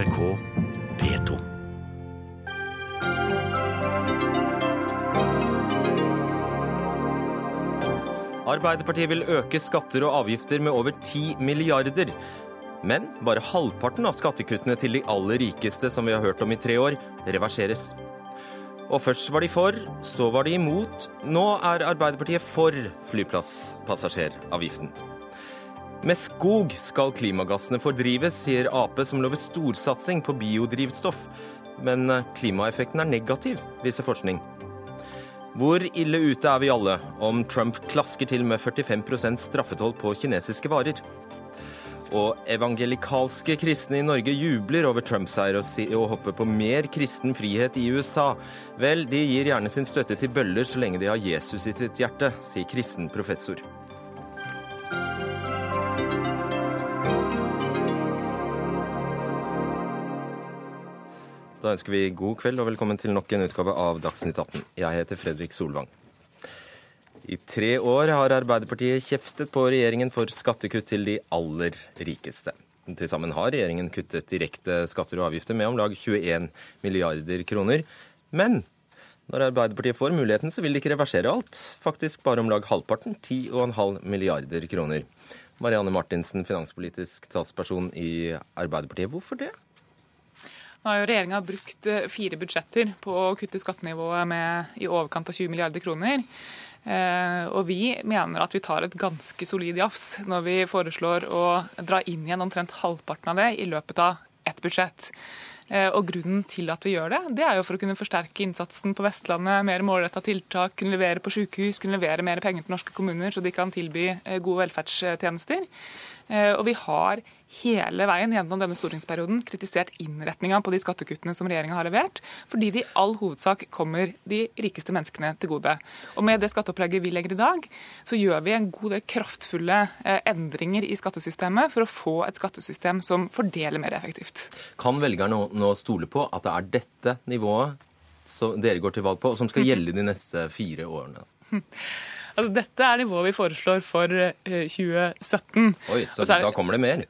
NRK P2. Arbeiderpartiet vil øke skatter og avgifter med over 10 milliarder. Men bare halvparten av skattekuttene til de aller rikeste, som vi har hørt om i tre år, reverseres. Og først var de for, så var de imot. Nå er Arbeiderpartiet for flyplasspassasjeravgiften. Med skog skal klimagassene fordrives, sier Ap, som lover storsatsing på biodrivstoff. Men klimaeffekten er negativ, viser forskning. Hvor ille ute er vi alle om Trump klasker til med 45% straffetoll på kinesiske varer? Og evangelikalske kristne i Norge jubler over Trumps seier og, si og hopper på mer kristen frihet i USA. Vel, de gir gjerne sin støtte til bøller så lenge de har Jesus i sitt hjerte, sier kristen professor. Da ønsker vi god kveld og velkommen til nok en utgave av Dagsnytt 18. Jeg heter Fredrik Solvang. I tre år har Arbeiderpartiet kjeftet på regjeringen for skattekutt til de aller rikeste. Til sammen har regjeringen kuttet direkte skatter og avgifter med om lag 21 milliarder kroner. Men når Arbeiderpartiet får muligheten, så vil de ikke reversere alt. Faktisk bare om lag halvparten, 10,5 milliarder kroner. Marianne Martinsen, finanspolitisk talsperson i Arbeiderpartiet. Hvorfor det? Nå har jo regjeringa brukt eh, fire budsjetter på å kutte skattenivået med i overkant av 20 milliarder kroner. Eh, og vi mener at vi tar et ganske solid jafs når vi foreslår å dra inn igjen omtrent halvparten av det i løpet av ett budsjett. Eh, og Grunnen til at vi gjør det, det er jo for å kunne forsterke innsatsen på Vestlandet, mer målretta tiltak, kunne levere på sykehus, kunne levere mer penger til norske kommuner så de kan tilby gode velferdstjenester. Og vi har hele veien gjennom denne stortingsperioden kritisert innretninga på de skattekuttene som regjeringa har levert, fordi de i all hovedsak kommer de rikeste menneskene til gode. Og Med det skatteopplegget vi legger i dag, så gjør vi en god del kraftfulle eh, endringer i skattesystemet for å få et skattesystem som fordeler mer effektivt. Kan velgerne nå stole på at det er dette nivået som dere går til valg på, og som skal gjelde de neste fire årene? Altså, dette er nivået vi foreslår for 2017. Eh, Oi, så, så da kommer det mer?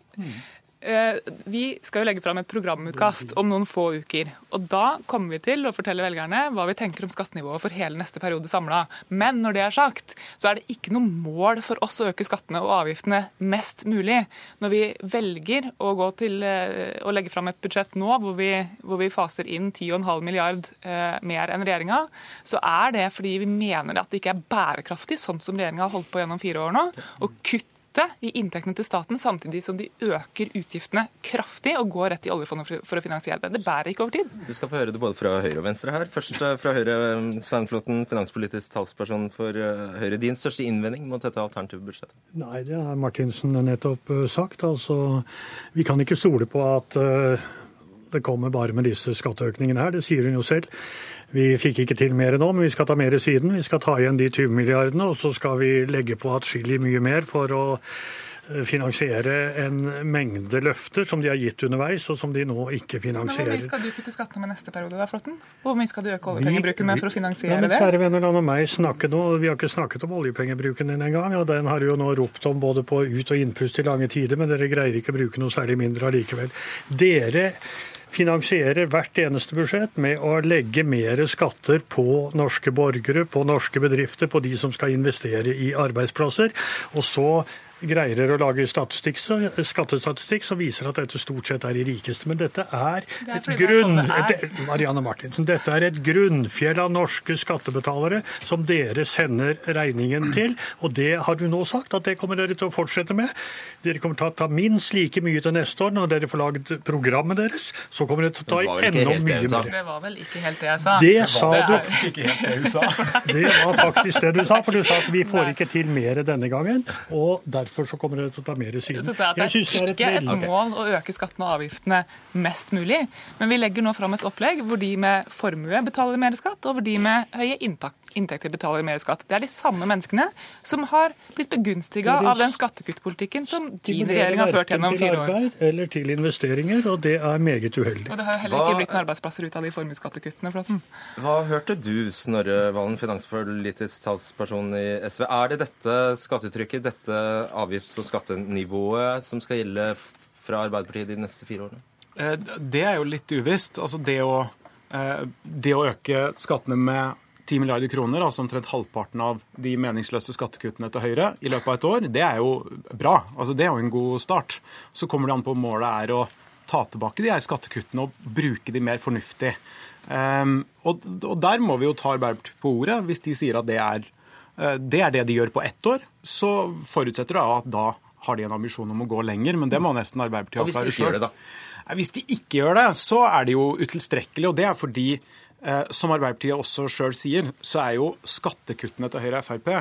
Eh, vi skal jo legge fram et programutkast om noen få uker. og Da kommer vi til å fortelle velgerne hva vi tenker om skattenivået for hele neste periode samla. Men når det er sagt, så er det ikke noe mål for oss å øke skattene og avgiftene mest mulig. Når vi velger å, gå til, eh, å legge fram et budsjett nå hvor vi, hvor vi faser inn 10,5 milliard eh, mer enn regjeringa, så er det fordi vi mener at det ikke er bærekraftig, sånn som regjeringa har holdt på gjennom fire år nå, å kutte kutte i inntektene til staten, samtidig som de øker utgiftene kraftig og går rett i oljefondet for å finansiere det. Det bærer ikke over tid. Du skal få høre det både fra høyre og venstre her. Først eh, fra Høyre, eh, Svein Flåtten, finanspolitisk talsperson for eh, Høyre. Din største innvending mot dette alternative budsjettet? Nei, det har Martinsen nettopp sagt. Altså, vi kan ikke stole på at det kommer bare med disse skatteøkningene her. Det sier hun jo selv. Vi fikk ikke til mer nå, men vi skal ta mer siden. Vi skal ta igjen de 20 milliardene, og så skal vi legge på atskillig mye mer for å eh, finansiere en mengde løfter som de har gitt underveis, og som de nå ikke finansierer. Men Hvor mye skal du kutte skattene med neste periode, da, Flåtten? Hvor mye skal du øke oljepengebruken med for å finansiere det? Kjære venner, la meg snakke nå. Vi har ikke snakket om oljepengebruken din engang. Og den har jo nå ropt om både på ut- og innpust i lange tider, men dere greier ikke å bruke noe særlig mindre allikevel. Dere finansierer hvert eneste budsjett med å legge mer skatter på norske borgere, på norske bedrifter, på de som skal investere i arbeidsplasser. Og så greier å lage skattestatistikk som viser at dette stort sett er de rikeste. Men dette er, det er et grunn... Det Marianne Martinsen, dette er et grunnfjell av norske skattebetalere som dere sender regningen til. Og det har du nå sagt at det kommer dere til å fortsette med. Dere kommer til å ta minst like mye til neste år når dere får lagd programmet deres. Så kommer dere til å ta enda mye mer. Det var vel ikke helt det jeg sa? Det sa du. ikke helt det du sa. Det var faktisk det du sa, for du sa at vi får ikke til mer denne gangen. og derfor derfor så kommer det til å ta mer syn. Så jeg, jeg synes det er ikke et, et mål å øke skattene og avgiftene mest mulig, men vi legger nå fram et opplegg hvor de med formue betaler mer skatt, og hvor de med høye inntekter betaler mer skatt. Det er de samme menneskene som har blitt begunstiga av den skattekuttpolitikken som din regjering har ført gjennom fire år. Til arbeid eller til investeringer, og det er meget uheldig. Og det har jo heller ikke blitt noen arbeidsplasser ut av de formuesskattekuttene, Flåtten. Hva hørte du, Snorre Valen, finanspolitisk talsperson i SV? Er det dette skattetrykket, dette avgifts- og skattenivået som skal gjelde fra Arbeiderpartiet de neste fire årene? Det er jo litt uvisst. Altså det å, det å øke skattene med 10 milliarder kroner, altså omtrent halvparten av de meningsløse skattekuttene til Høyre i løpet av et år, det er jo bra. Altså Det er jo en god start. Så kommer det an på om målet er å ta tilbake de her skattekuttene og bruke de mer fornuftig. Um, og, og, der må vi jo ta Arbeiderpartiet på ordet. Hvis de sier at det er, uh, det er det de gjør på ett år, så forutsetter det at da har de en ambisjon om å gå lenger. Men det må nesten Arbeiderpartiet avklare sjøl. Hvis de ikke gjør det, så er det jo utilstrekkelig. Og det er fordi som Arbeiderpartiet også sjøl sier, så er jo skattekuttene til Høyre og Frp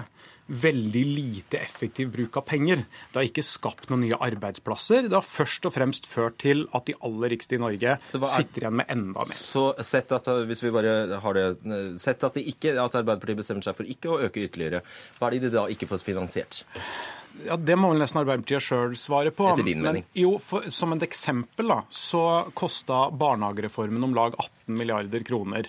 veldig lite effektiv bruk av penger. Det har ikke skapt noen nye arbeidsplasser. Det har først og fremst ført til at de aller rikeste i Norge er, sitter igjen med enda mer. Så sett at, hvis vi bare har det, sett at, ikke, at Arbeiderpartiet bestemmer seg for ikke å øke ytterligere, hva er det de da ikke får finansiert? Ja, Det må vel nesten Arbeiderpartiet sjøl svare på. Etter din mening. Men jo, for, Som et eksempel da, så kosta barnehagereformen om lag 18 milliarder kroner.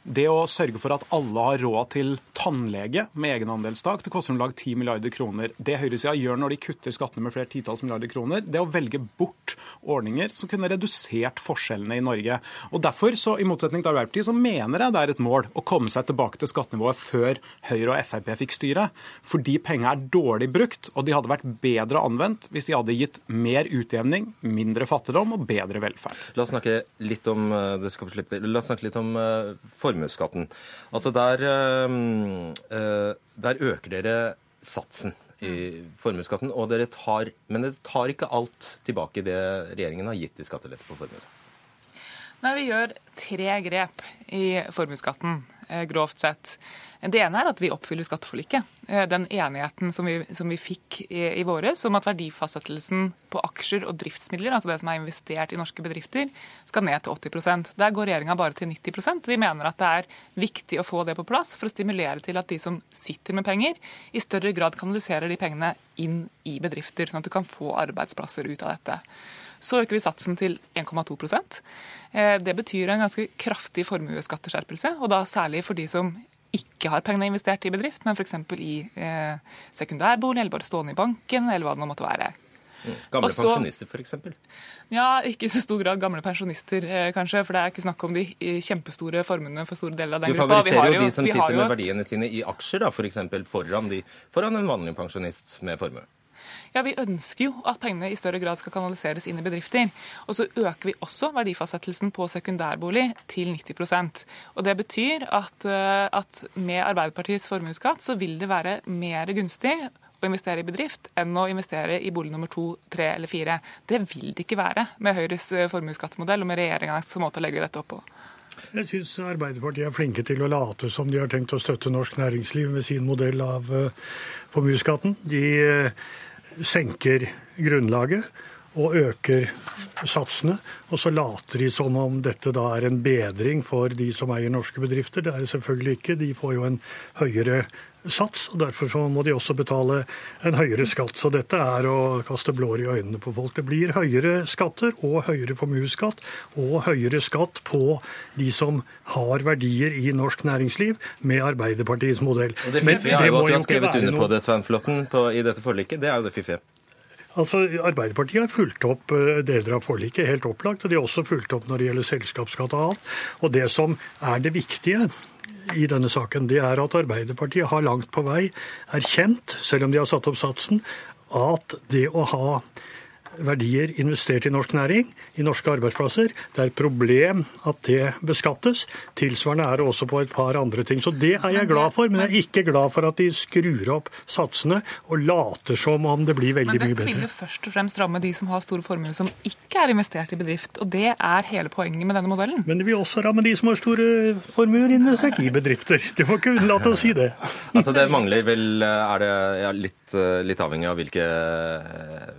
Det å sørge for at alle har råd til tannlege med egenandelstak, det koster om lag 10 milliarder kroner. Det høyresida gjør når de kutter skattene med flere titalls milliarder kroner, det er å velge bort ordninger som kunne redusert forskjellene i Norge. Og Derfor, så, i motsetning til Arbeiderpartiet, så mener jeg det er et mål å komme seg tilbake til skattenivået før Høyre og Frp fikk styre. Fordi pengene er dårlig brukt, og de hadde vært bedre anvendt hvis de hadde gitt mer utjevning, mindre fattigdom og bedre velferd. La oss snakke litt om, eh, det skal la oss snakke litt om uh, formuesskatten. Altså der, eh, eh, der øker dere satsen i formuesskatten, men dere tar ikke alt tilbake det regjeringen har gitt i skattelette på formuesskatt. Nei, Vi gjør tre grep i formuesskatten, grovt sett. Det ene er at vi oppfyller skatteforliket. Eh, den enigheten som vi, som vi fikk i, i våres om at verdifastsettelsen på aksjer og driftsmidler, altså det som er investert i norske bedrifter, skal ned til 80% Der går regjeringa bare til 90% Vi mener at det er viktig å få det på plass for å stimulere til at de som sitter med penger, i større grad kanaliserer de pengene inn i bedrifter, sånn at du kan få arbeidsplasser ut av dette. Så øker vi satsen til 1,2 eh, Det betyr en ganske kraftig formuesskatteskjerpelse, og da særlig for de som ikke har pengene investert i bedrift, men f.eks. i eh, sekundærbolig, eller bare stående i banken, eller hva det nå måtte være. Mm. Gamle Også, pensjonister, f.eks.? Ja, ikke i så stor grad gamle pensjonister, eh, kanskje. For det er ikke snakk om de eh, kjempestore formuene for store deler av den gruppa. Du favoriserer jo de som sitter med verdiene sine i aksjer, da, f.eks. Foran, de, foran en vanlig pensjonist med formue. Ja, Vi ønsker jo at pengene i større grad skal kanaliseres inn i bedrifter. Og så øker vi også verdifastsettelsen på sekundærbolig til 90% Og Det betyr at, eh, at med Arbeiderpartiets formuesskatt så vil det være mer gunstig å investere i bedrift enn å investere i bolig nummer to, tre eller fire. Det vil det ikke være med Høyres eh, formuesskattemodell og med regjeringas måte å legge dette opp på. Jeg syns Arbeiderpartiet er flinke til å late som de har tenkt å støtte norsk næringsliv med sin modell av eh, formuesskatten. De senker grunnlaget og øker satsene. Og så later de som om dette da er en bedring for de som eier norske bedrifter. Det er det selvfølgelig ikke. De får jo en høyere sats, og derfor så må de også betale en høyere skatt. Så dette er å kaste blår i øynene på folk. Det blir høyere skatter og høyere formuesskatt og høyere skatt på de som har verdier i norsk næringsliv med Arbeiderpartiets modell. Og det fiffige er jo at du har skrevet under på det, Svein Flåtten, i dette forliket. Det er jo det fiffige. Altså, Arbeiderpartiet har fulgt opp eh, deler av forliket, helt opplagt. Og de har også fulgt opp når det gjelder selskapsskatt og annet. Og det som er det viktige i denne saken, det er at Arbeiderpartiet har langt på vei erkjent, selv om de har satt opp satsen, at det å ha verdier investert i norsk næring, i norske arbeidsplasser. Det er et problem at det beskattes. Tilsvarende er det også på et par andre ting. Så det er jeg glad for, men jeg er ikke glad for at de skrur opp satsene og later som om det blir veldig mye bedre. Men dette vil jo først og fremst ramme de som har store formuer som ikke er investert i bedrift. Og det er hele poenget med denne modellen. Men det vil også ramme de som har store formuer investert i bedrifter. Du må ikke unnlate å si det. Altså det mangler vel, er det ja, litt, litt, avhengig av hvilke,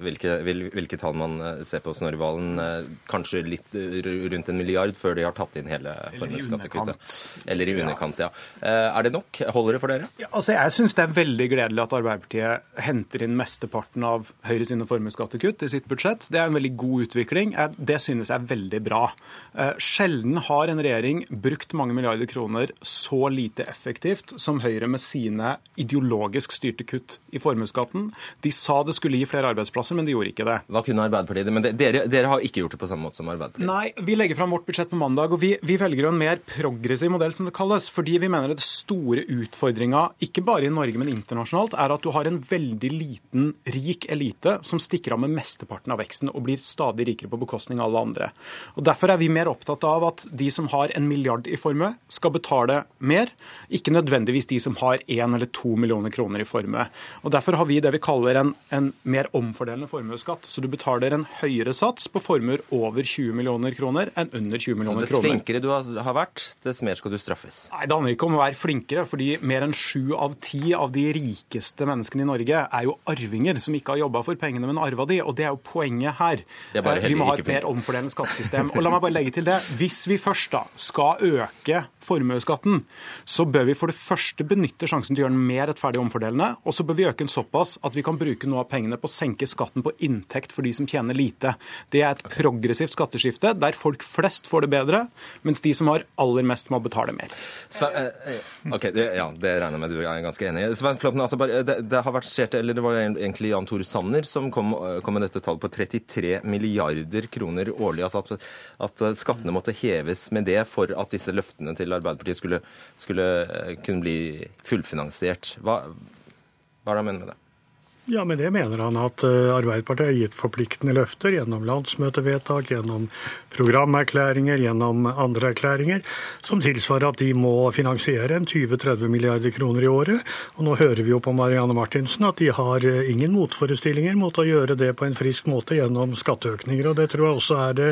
hvilke, hvilke hvilke tall man eh, ser på Snorrevalen. Eh, kanskje litt rundt en milliard før de har tatt inn hele formuesskattekuttet. Eller i underkant, ja. Eh, er det nok? Holder det for dere? Ja, altså jeg syns det er veldig gledelig at Arbeiderpartiet henter inn mesteparten av Høyre sine formuesskattekutt i sitt budsjett. Det er en veldig god utvikling. Det synes jeg er veldig bra. Sjelden har en regjering brukt mange milliarder kroner så lite effektivt som Høyre med sine ideologisk styrte kutt i formuesskatten. De sa det skulle gi flere arbeidsplasser, men de gjorde ikke det. Hva kunne Arbeiderpartiet Men dere, dere, har ikke gjort det på samme måte som Arbeiderpartiet? Nei, vi legger fram vårt budsjett på mandag, og vi, vi velger en mer progressiv modell, som det kalles. Fordi vi mener at den store utfordringa, ikke bare i Norge, men internasjonalt, er at du har en veldig liten, rik elite som stikker av med mesteparten av veksten og blir stadig rikere på bekostning av alle andre. Og Derfor er vi mer opptatt av at de som har en milliard i formue, skal betale mer, ikke nødvendigvis de som har én eller to millioner kroner i formue. Og Derfor har vi det vi kaller en, en mer omfordelende formuesskatt. Så du betaler en høyere sats på formuer over 20 millioner kroner enn under 20 millioner kroner. Dess flinkere du har vært, dess mer skal du straffes? Nei, Det handler ikke om å være flinkere, fordi mer enn sju av ti av de rikeste menneskene i Norge er jo arvinger som ikke har jobba for pengene, men arva de. Og det er jo poenget her. Vi må ha et mer omfordelende skattesystem. Og la meg bare legge til det. Hvis vi først da skal øke formuesskatten, så bør vi for det første benytte sjansen til å gjøre den mer rettferdig omfordelende, og så bør vi øke den såpass at vi kan bruke noe av pengene på å senke skatten på inntekt for de som tjener lite. Det er et progressivt skatteskifte der folk flest får det bedre, mens de som har aller mest, må betale mer. Sven, eh, eh, ok, det, ja, det regner jeg med du er ganske enig i. Svein Flåtten, altså det, det, har vært skjert, eller det var egentlig Jan Tore Sanner som kom, kom, med dette tallet på 33 milliarder kroner årlig. altså at, at, skattene måtte heves med det for at disse løftene til Arbeiderpartiet skulle, skulle eh, kunne bli fullfinansiert. Hva, hva er det han mener med det? Ja, med det mener han at eh, Arbeiderpartiet har gitt forpliktende løfter gjennom landsmøtevedtak, gjennom programerklæringer, gjennom andre erklæringer, som tilsvarer at de må finansiere en 20-30 milliarder kroner i året. Og nå hører vi jo på Marianne Martinsen at de har eh, ingen motforestillinger mot å gjøre det på en frisk måte gjennom skatteøkninger. Og det tror jeg også er det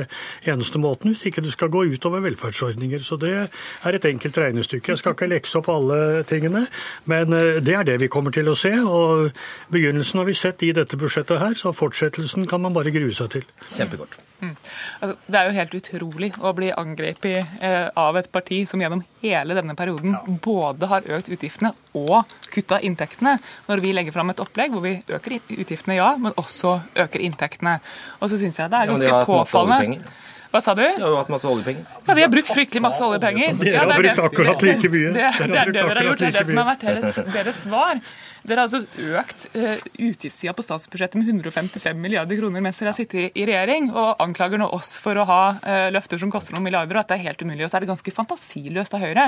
eneste måten, hvis ikke det skal gå utover velferdsordninger. Så det er et enkelt regnestykke. Jeg skal ikke lekse opp alle tingene, men eh, det er det vi kommer til å se. og begynner Begynnelsen har vi sett i dette budsjettet her, så fortsettelsen kan man bare grue seg til. Kjempekort. Mm. Altså, det er jo helt utrolig å bli angrepet eh, av et parti som gjennom hele denne perioden ja. både har økt utgiftene og kutta inntektene, når vi legger fram et opplegg hvor vi øker utgiftene, ja, men også øker inntektene. Og så syns jeg det er ganske ja, påfallende hva sa du? Vi har hatt masse oljepenger. Ja, Vi har brukt fryktelig masse oljepenger. Dere har brukt akkurat like mye. Det, det, det er det dere har gjort. Det er det som har vært deres, deres svar. Dere har altså økt uh, utgiftssida på statsbudsjettet med 155 milliarder kroner mens dere har sittet i regjering, og anklager nå oss for å ha uh, løfter som koster noen milliarder, og at det er helt umulig. Og så er det ganske fantasiløst av Høyre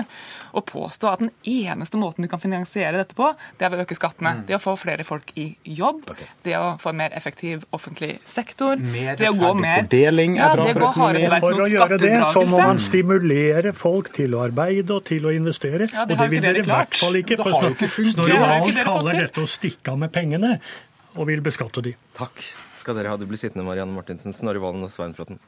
å påstå at den eneste måten du kan finansiere dette på, det er ved å øke skattene. Mm. Det å få flere folk i jobb, okay. det å få en mer effektiv offentlig sektor Mer rettferdig fordeling er ja, bra for økonomien. For å gjøre det, så må man stimulere folk til å arbeide og til å investere. Ja, det og det vil dere i hvert fall ikke. For Snorre kaller dette å stikke av med pengene, og vil beskatte de. Takk skal dere ha. Du blir sittende, Marianne Martinsen, Snorre Valen og Svein Flåtten.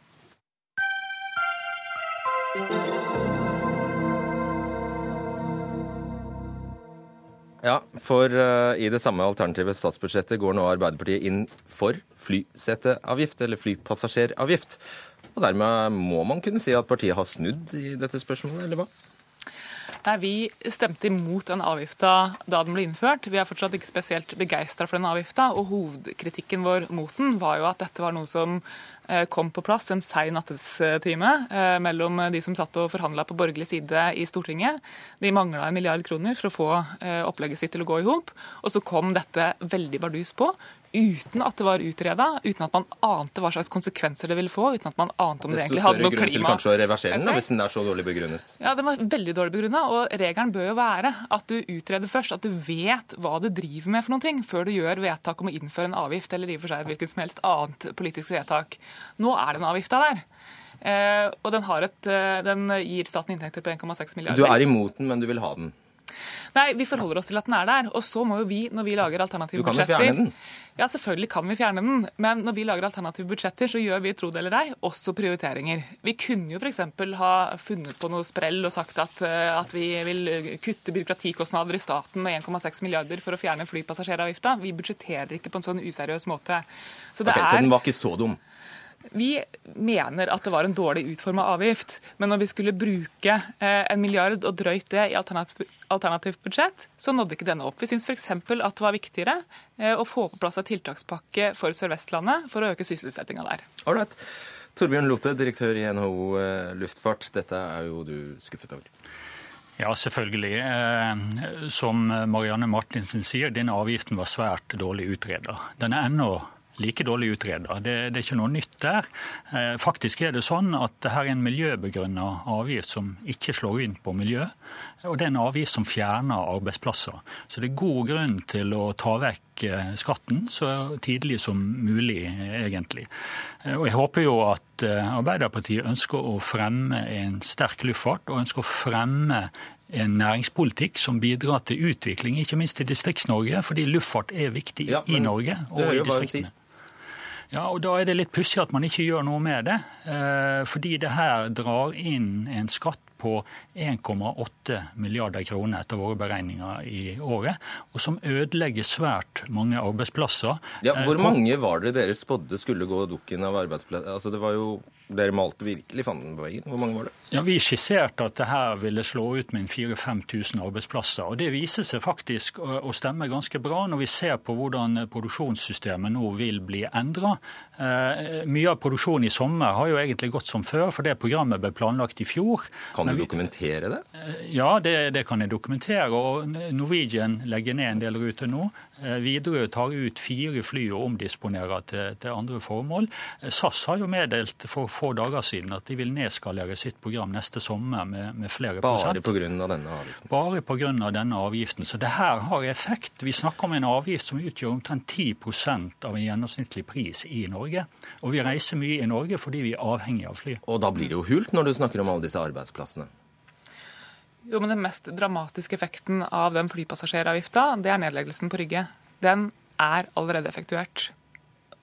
Ja, for uh, i det samme alternative statsbudsjettet går nå Arbeiderpartiet inn for flyseteavgift, eller flypassasjeravgift. Og dermed må man kunne si at partiet har snudd i dette spørsmålet, eller hva? Nei, Vi stemte imot den avgifta da den ble innført. Vi er fortsatt ikke spesielt begeistra for den avgifta. Og hovedkritikken vår mot den var jo at dette var noe som eh, kom på plass en sein nattestime eh, mellom de som satt og forhandla på borgerlig side i Stortinget. De mangla en milliard kroner for å få eh, opplegget sitt til å gå i hop. Og så kom dette veldig bardus på, uten at det var utreda, uten at man ante hva slags konsekvenser det ville få, uten at man ante om det, egentlig hadde noe klima... Desto større grunn til kanskje å reversere den, hvis den er så dårlig begrunnet? Ja, den var veldig dårlig begrunna, og regelen bør jo være at du utreder først, at du vet hva du driver med for noen ting, før du gjør vedtak om å innføre en avgift, eller i og for seg et hvilket som helst annet politisk vedtak. Nå er den avgifta der. Eh, og den, et, eh, den, gir staten inntekter på 1,6 milliarder. Du er imot den, men du vil ha den? Nei, vi forholder oss til at den er der. Og så må jo vi, når vi lager alternative budsjetter Du kan jo fjerne den? Ja, selvfølgelig kan vi fjerne den. Men når vi lager alternative budsjetter, så gjør vi, tro det eller ei, også prioriteringer. Vi kunne jo f.eks. ha funnet på noe sprell og sagt at, eh, at vi vil kutte byråkratikostnader i staten med 1,6 milliarder for å fjerne flypassasjeravgifta. Vi budsjetterer ikke på en sånn useriøs måte. Så, okay, er... så den var ikke så dum? Vi mener at det var en dårlig utforma avgift, men når vi skulle bruke eh, en milliard og drøyt det i alternativt budsjett, så nådde ikke denne opp. Vi syns f.eks. at det var viktigere eh, å få på plass en tiltakspakke for Sør-Vestlandet for å øke sysselsettinga der. Alright. Torbjørn Lothe, direktør i NHO eh, Luftfart. Dette er jo du skuffet over. Ja, selvfølgelig. Som Marianne Martinsen sier, denne avgiften var svært dårlig utreda. Den er ennå like dårlig utreda. Det, det, er ikke noe nytt der. Eh, faktisk er det sånn at dette er en miljøbegrunna avgift som ikke slår inn på miljø. Og det er en avgift som fjerner arbeidsplasser. Så det er god grunn til å ta vekk eh, skatten så tidlig som mulig, egentlig. Eh, og jeg håper jo at Arbeiderpartiet ønsker å fremme en sterk luftfart, og ønsker å fremme en næringspolitikk som bidrar til utvikling, ikke minst i Distrikts-Norge, fordi luftfart er viktig ja, i Norge og i distriktene. Ja, og Da er det litt pussig at man ikke gjør noe med det. Eh, fordi det her drar inn en skatt på 1,8 milliarder kroner etter våre beregninger i året, og som ødelegger svært mange arbeidsplasser. Ja, Hvor eh, mange var det dere spådde skulle gå dukken av arbeidsplasser? Altså, det var jo dere malte virkelig fanden på veggen. Hvor mange var det? Ja, Vi skisserte at det her ville slå ut med 4000-5000 arbeidsplasser. og Det viser seg faktisk å stemme ganske bra når vi ser på hvordan produksjonssystemet nå vil bli endra. Eh, mye av produksjonen i sommer har jo egentlig gått som før, for det programmet ble planlagt i fjor. Kan du vi, dokumentere det? Eh, ja, det, det, kan jeg dokumentere. og Norwegian legger ned en del ruter nå. Eh, Widerøe tar ut fire fly og omdisponerer til, til, andre formål. Eh, SAS har jo meddelt for få dager siden at de vil nedskalere sitt program neste sommer med, med flere Bare prosent. Bare pga. denne avgiften? Bare pga. denne avgiften. Så det her har effekt. Vi snakker om en avgift som utgjør omtrent 10% av en gjennomsnittlig pris i Norge. Og vi reiser mye i Norge fordi vi er avhengig av fly. Og da blir det jo hult når du snakker om alle disse arbeidsplassene? Jo, men Den mest dramatiske effekten av den flypassasjeravgifta, det er nedleggelsen på Rygge. Den er allerede effektuert.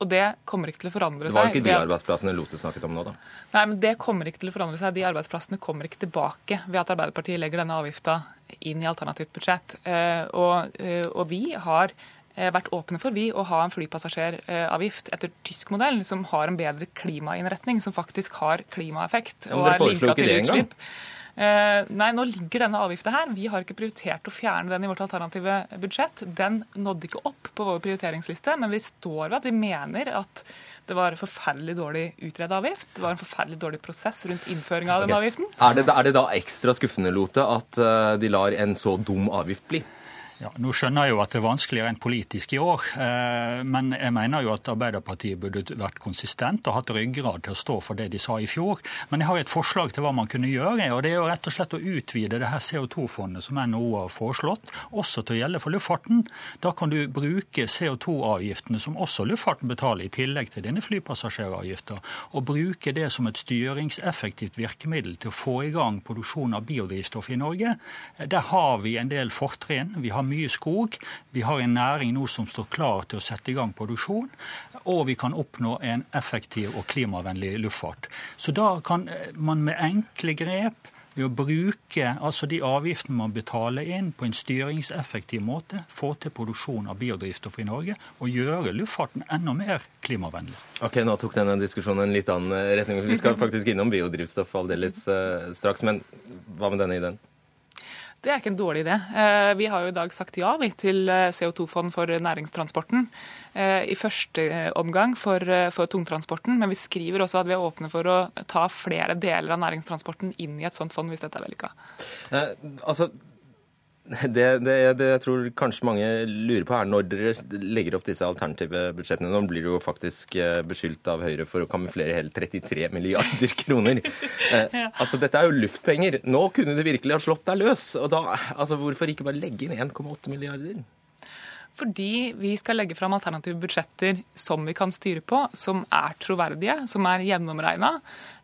Og det kommer ikke til å forandre seg. Det var ikke de arbeidsplassene Lote snakket om nå, da? Nei, men det kommer ikke til å forandre seg. De arbeidsplassene kommer ikke tilbake ved at Arbeiderpartiet legger denne avgifta inn i alternativt budsjett. Eh, og, eh, og vi har eh, vært åpne for vi å ha en flypassasjeravgift etter tysk modell, som har en bedre klimainnretning, som faktisk har klimaeffekt. Men dere foreslo ikke det engang? Eh, nei, nå ligger denne avgifta her. Vi har ikke prioritert å fjerne den i vårt alternative budsjett. Den nådde ikke opp på vår prioriteringsliste, men vi står ved at vi mener at det var forferdelig dårlig utredet avgift. Det var en forferdelig dårlig prosess rundt innføringa av okay. den avgiften. Er det, er det da ekstra skuffende, Lote, at eh, de lar en så dum avgift bli? Ja, nå skjønner jeg jo at det er vanskelig rent politisk i år, eh, men jeg mener jo at Arbeiderpartiet burde vært konsistent og hatt ryggrad til å stå for det de sa i fjor. Men jeg har et forslag til hva man kunne gjøre, og det er jo rett og slett å utvide det her CO2-fondet som NHO har foreslått, også til å gjelde for luftfarten. Da kan du bruke CO2-avgiftene som også luftfarten betaler, i tillegg til dine flypassasjeravgifter, og bruke det som et styringseffektivt virkemiddel til å få i gang produksjon av biodrivstoff i Norge. Der har vi en del fortrinn. Vi har mye skog. Vi har en næring nå som står klar til å sette i gang produksjon. Og vi kan oppnå en effektiv og klimavennlig luftfart. Så da kan man med enkle grep ved å bruke altså de avgiftene man betaler inn på en styringseffektiv måte, få til produksjon av biodrivstoff i Norge og gjøre luftfarten enda mer klimavennlig. Ok, Nå tok denne diskusjonen en litt annen retning. Vi skal faktisk innom biodrivstoff aldeles uh, straks. Men hva med denne ideen? Det er ikke en dårlig idé. Eh, vi har jo i dag sagt ja til eh, CO2-fond for næringstransporten. Eh, I første omgang for, for, tungtransporten, men vi skriver også at vi er åpne for å ta flere deler av næringstransporten inn i et sånt fond, hvis dette er vellykka. Eh, altså, det, det, det, jeg tror kanskje mange lurer på, er når dere legger opp disse alternative budsjettene. Nå blir du jo faktisk eh, beskyldt av Høyre for å kamuflere hele 33 milliarder kroner. ja. altså, Dette er jo luftpenger. Nå kunne det virkelig ha slått deg løs. Og da, altså, Hvorfor ikke bare legge inn 1,8 milliarder? Fordi vi skal legge fram alternative budsjetter som vi kan styre på, som er troverdige, som er gjennomregna,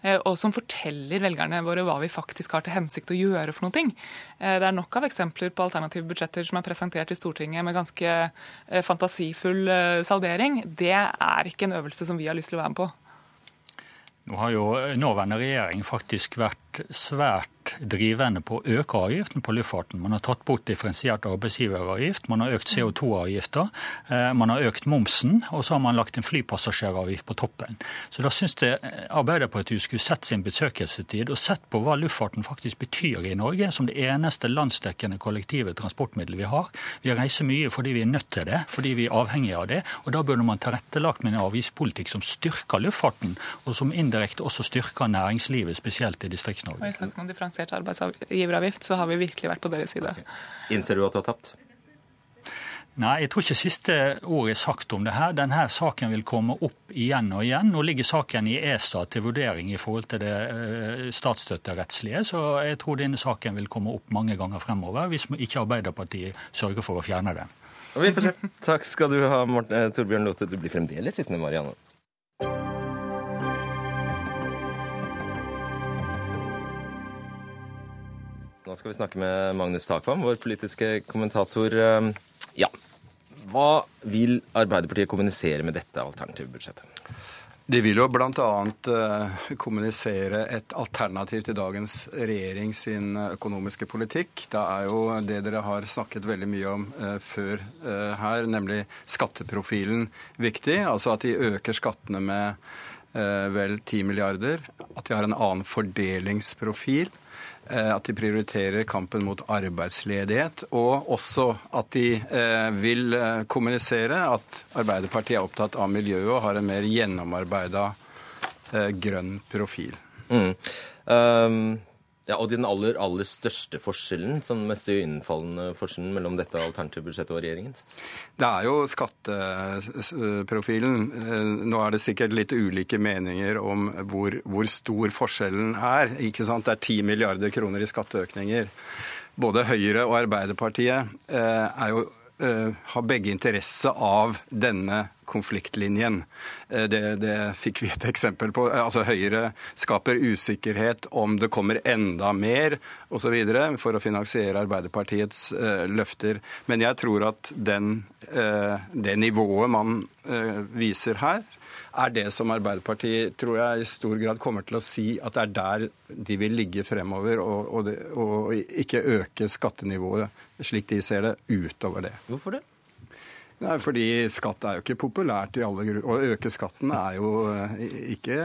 eh, og som forteller velgerne våre hva vi faktisk har til hensikt å gjøre for noe. Eh, det er nok av eksempler på alternative budsjetter som er presentert i Stortinget med ganske eh, fantasifull saldering. Det er ikke en øvelse som vi har lyst til å være med på. Nå har jo nåværende regjering faktisk vært svært drivende på å øke avgiften på luftfarten. Man har tatt bort differensiert arbeidsgiveravgift, man har økt CO2-avgifter, eh, man har økt momsen, og så har man lagt en flypassasjeravgift på toppen. Så da syns jeg Arbeiderpartiet skulle sett sin besøkelsestid og sett på hva luftfarten faktisk betyr i Norge, som det eneste landsdekkende kollektive transportmiddelet vi har. Vi reiser mye fordi vi er nødt til det, fordi vi er avhengige av det. Og da burde man tilrettelagt med en avgiftspolitikk som styrker luftfarten, og som indirekte også styrker næringslivet, spesielt i Distrikts-Norge differensiert arbeidsgiveravgift, så har vi virkelig vært på deres side. Okay. Innser du at du har tapt? Nei, jeg tror ikke siste ord er sagt om det her. Denne saken vil komme opp igjen og igjen. Nå ligger saken i ESA til vurdering i forhold til det uh, statsstøtterettslige, så jeg tror denne saken vil komme opp mange ganger fremover hvis ikke Arbeiderpartiet sørger for å fjerne den. Vi får se. Takk skal du ha, Morten, eh, Torbjørn Lothe. Du blir fremdeles sittende, Marianne. Skal vi snakke med Magnus Takvam, vår politiske kommentator. Eh, ja, hva vil Arbeiderpartiet kommunisere med dette alternative budsjettet? De vil jo bl.a. Uh, kommunisere et alternativ til dagens regjering sin økonomiske politikk. Det er jo det dere har snakket veldig mye om uh, før her, nemlig skatteprofilen viktig. Altså at de øker skattene med vel 10 milliarder. At de har en annen fordelingsprofil. Eh, at de prioriterer kampen mot arbeidsledighet, og også at de eh, vil eh, kommunisere at Arbeiderpartiet er opptatt av miljøet og har en mer gjennomarbeida grønn profil. Mm. Um, ja, Og den aller, aller største forskjellen, sånn mest iøynefallende forskjellen mellom dette alternative budsjettet og regjeringens? Det er jo skatteprofilen. Nå er det sikkert litt ulike meninger om hvor, hvor stor forskjellen er. Ikke sant? Det er 10 milliarder kroner i skatteøkninger. Både Høyre og Arbeiderpartiet eh, er jo Eh, har begge interesse av denne konfliktlinjen. Eh, det, det, fikk vi et eksempel på. Eh, altså Høyre skaper usikkerhet om det kommer enda mer osv. for å finansiere Arbeiderpartiets uh, løfter. Men jeg tror at den, uh, det nivået man uh, viser her, er det som Arbeiderpartiet tror jeg i stor grad kommer til å si at det er der de vil ligge fremover, og, og, det, og ikke øke skattenivået slik de ser det, utover det. Hvorfor det? Nei, fordi skatt er jo ikke populært i alle grupper. Å øke skatten er jo eh, ikke,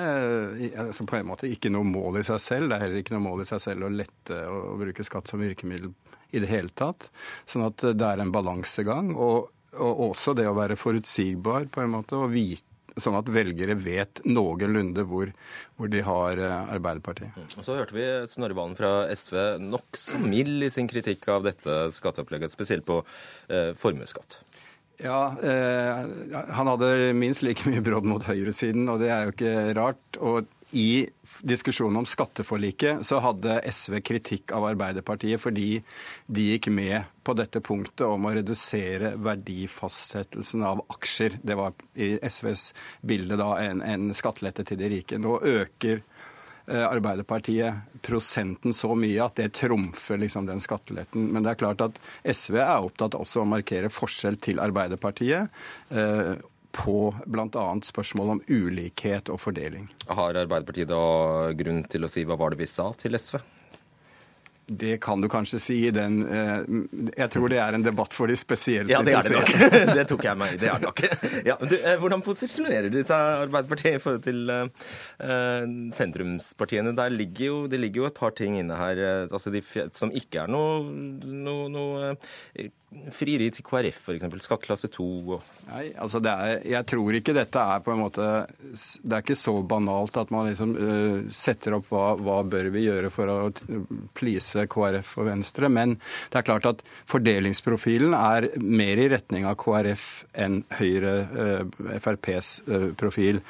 altså på en måte ikke noe mål i seg selv. Det er heller ikke noe mål i seg selv å lette å bruke skatt som virkemiddel i det hele tatt. Sånn at det er en balansegang. Og, og også det å være forutsigbar på en måte, og vite sånn at velgere vet noenlunde hvor, hvor de har eh, Arbeiderpartiet. Mm. Og Så hørte vi Snorre Valen fra SV nokså mild i sin kritikk av dette skatteopplegget, spesielt på eh, formuesskatt. Ja, eh, han hadde minst like mye brodd mot høyresiden, og det er jo ikke rart. Og i diskusjonen om skatteforliket så hadde SV kritikk av Arbeiderpartiet fordi de gikk med på dette punktet om å redusere verdifastsettelsen av aksjer. Det var i SVs bilde da en, en skattelette til de rike. Nå øker Arbeiderpartiet prosenten så mye at det trumfer liksom den skatteletten. Men det er klart at SV er opptatt også å markere forskjell til Arbeiderpartiet. Eh, på bl.a. spørsmål om ulikhet og fordeling. Har Arbeiderpartiet da grunn til å si hva var det vi sa til SV? Det kan du kanskje si i den eh, Jeg tror det er en debatt for de spesielt ja, det er det nok. det tok jeg meg i. Det er det nok. Ja, du, eh, hvordan posisjonerer du deg Arbeiderpartiet i forhold til uh, sentrumspartiene? Der ligger jo, det ligger jo et par ting inne her altså de, som ikke er noe, noe, noe frieri til KrF, f.eks. Skatteklasse 2 og Nei, altså er, Jeg tror ikke dette er på en måte Det er ikke så banalt at man liksom uh, setter opp hva, hva bør vi gjøre for å please KrF og Venstre. Men det er klart at fordelingsprofilen er mer i retning av KrF enn Høyre, uh, FrPs uh, profil.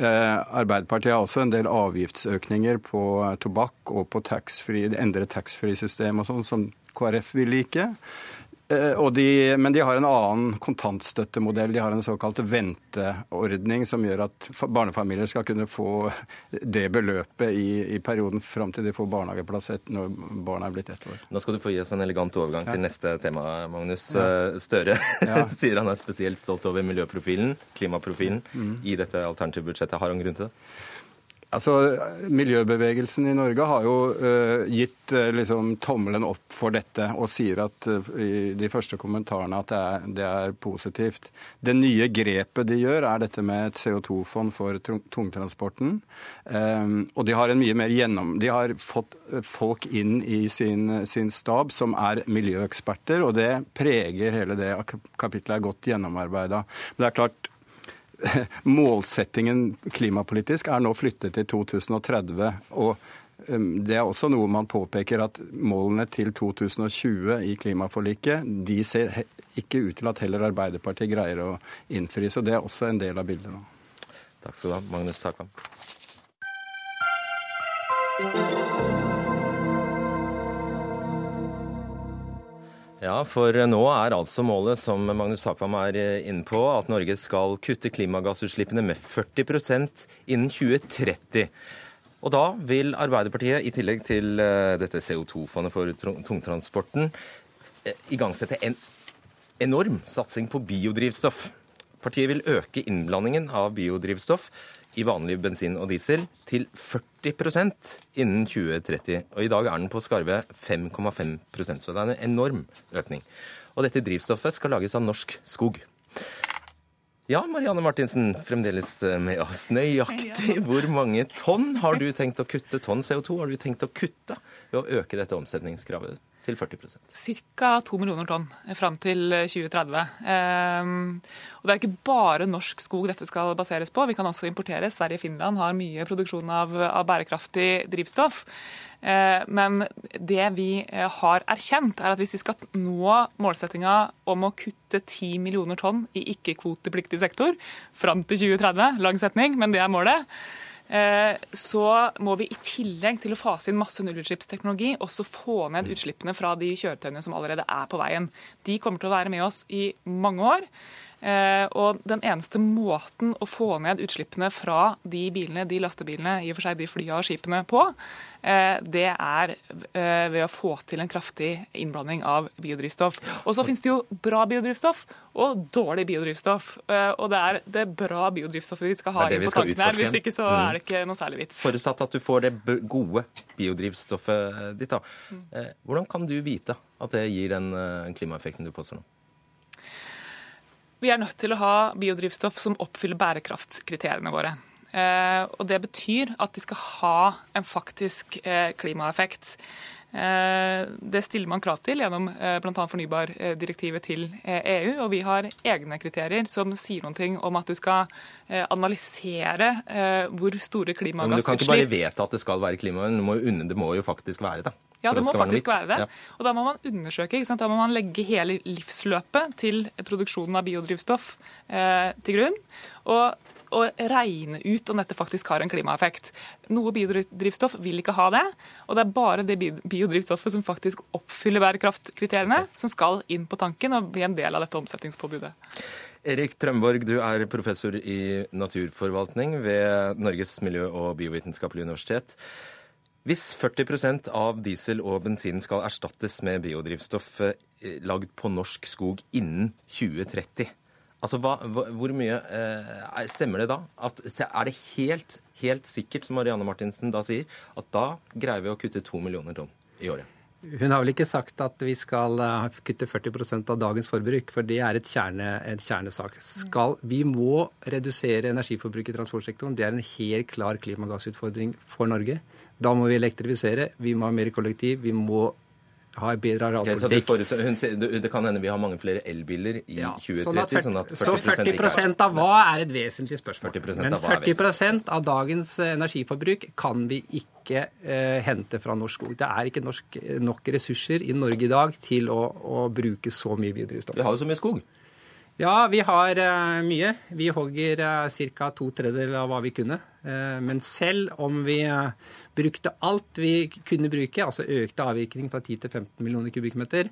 Arbeiderpartiet har også en del avgiftsøkninger på tobakk og på taxfree, endre taxfree-system og sånn, som KrF vil like. Eh, de, men de har en annen kontantstøttemodell. De har en såkalt venteordning som gjør at barnefamilier skal kunne få det beløpet i, i perioden fram til de får barnehageplass når barna er blitt ett år. Nå skal du få gi oss en elegant overgang ja. til neste tema, Magnus. Ja. Eh, Støre ja. sier han er spesielt stolt over miljøprofilen, klimaprofilen, mm. i dette alternative budsjettet. Har han grunn til det? Altså, Miljøbevegelsen i Norge har jo uh, gitt uh, liksom, tommelen opp for dette og sier at, uh, i de første kommentarene at det er, det er, positivt. Det nye grepet de gjør, er dette med et CO2-fond for tungtransporten. Um, og de har en mye mer gjennom... De har fått folk inn i sin, sin stab som er miljøeksperter, og det preger hele det kapitlet er godt gjennomarbeida. Men det er klart, målsettingen klimapolitisk er nå flyttet til 2030. og Um, det er også noe man påpeker at målene til 2020 i klimaforliket de ser ikke ut til at heller Arbeiderpartiet greier å innfri. Så det er også en del av bildet nå. Takk skal du ha, Magnus Takam. Ja, for nå er altså målet, som Magnus Takvam er inne på, at Norge skal kutte klimagassutslippene med 40% innen 2030. Og da vil Arbeiderpartiet, i tillegg til eh, dette CO2-fondet for tungtransporten, eh, igangsette en enorm satsing på biodrivstoff. Partiet vil øke innblandingen av biodrivstoff i vanlig bensin og diesel til 40% innen 2030. Og I dag er den på skarve 5,5% så det er en enorm økning. Og dette drivstoffet skal lages av norsk skog. Ja, Marianne Martinsen, fremdeles med oss. Nøyaktig hvor mange tonn har du tenkt å kutte tonn CO2 har du tenkt å kutte ved å øke dette omsetningskravet til 40 Ca. 2 millioner tonn fram til 2030. Ehm, og Det er ikke bare norsk skog dette skal baseres på. Vi kan også importere. Sverige og Finland har mye produksjon av, av bærekraftig drivstoff. Ehm, men det vi eh, har erkjent, er at hvis vi skal nå målsettinga om å kutte 10 millioner tonn i ikke-kvotepliktig sektor fram til 2030, lang setning, men det er målet, Eh, så må vi i tillegg til å fase inn masse nullutslippsteknologi også få ned utslippene fra de kjøretøyene som allerede er på veien. De kommer til å være med oss i mange år. Eh, og den eneste måten å få ned utslippene fra de bilene, de lastebilene, i og for seg de flya og skipene på, eh, det er eh, ved å få til en kraftig innblanding av biodrivstoff. Og så finnes det jo bra biodrivstoff og dårlig biodrivstoff. Og det er det bra biodrivstoffet vi skal ha inn på tankene her. Hvis ikke så mm. er det ikke noe særlig vits. Forutsatt at du får det gode biodrivstoffet ditt, da. Mm. Hvordan kan du vite at det gir den klimaeffekten du påstår nå? Vi er nødt til å ha biodrivstoff som oppfyller bærekraftskriteriene våre. Eh, og Det betyr at de skal ha en faktisk eh, klimaeffekt. Eh, det stiller man krav til gjennom bl.a. fornybardirektivet til EU. Og vi har egne kriterier som sier noen ting om at du skal analysere hvor store klimagassutslipp Men Du kan ikke bare vedta at det skal være klima, det må jo faktisk være det? Ja, det må faktisk være det. Og da må man undersøke. Da må man legge hele livsløpet til produksjonen av biodrivstoff eh, til grunn. Og, og regne ut om dette faktisk har en klimaeffekt. Noe biodrivstoff vil ikke ha det, og det er bare det biodrivstoffet som faktisk oppfyller bærekraftkriteriene, som skal inn på tanken og bli en del av dette omsetningspåbudet. Erik Trømborg, du er professor i naturforvaltning ved Norges miljø- og biovitenskapelige universitet. Hvis 40% av diesel og bensin skal erstattes med biodrivstoff eh, lagd på norsk skog innen 2030, altså hva, hvor mye eh, Stemmer det da? At, er det helt, helt sikkert, som Marianne Martinsen da sier, at da greier vi å kutte to millioner tonn i året? Hun har vel ikke sagt at vi skal eh, kutte 40% av dagens forbruk, for det er et kjerne, en kjernesak. Skal, vi må redusere energiforbruket i transportsektoren. Det er en helt klar klimagassutfordring for Norge. Da må vi elektrifisere, vi må ha mer kollektiv, vi må ha en bedre arealpolitikk. Okay, det kan hende vi har mange flere elbiler i ja, 2030? Sånn at 40, så 40, 40 av hva er et vesentlig spørsmål. 40 Men 40% av dagens eh, energiforbruk kan vi ikke eh, hente fra norsk skog. Det er ikke norsk, nok ressurser i Norge i dag til å, å bruke så mye biodrivstoff. Vi har jo så mye skog. Ja, vi har uh, mye. Vi hogger uh, ca. to tredjedeler av hva vi kunne. Uh, men selv om vi brukte alt vi kunne bruke, altså økte avvirkning fra 10 til 15 millioner kubikkmeter,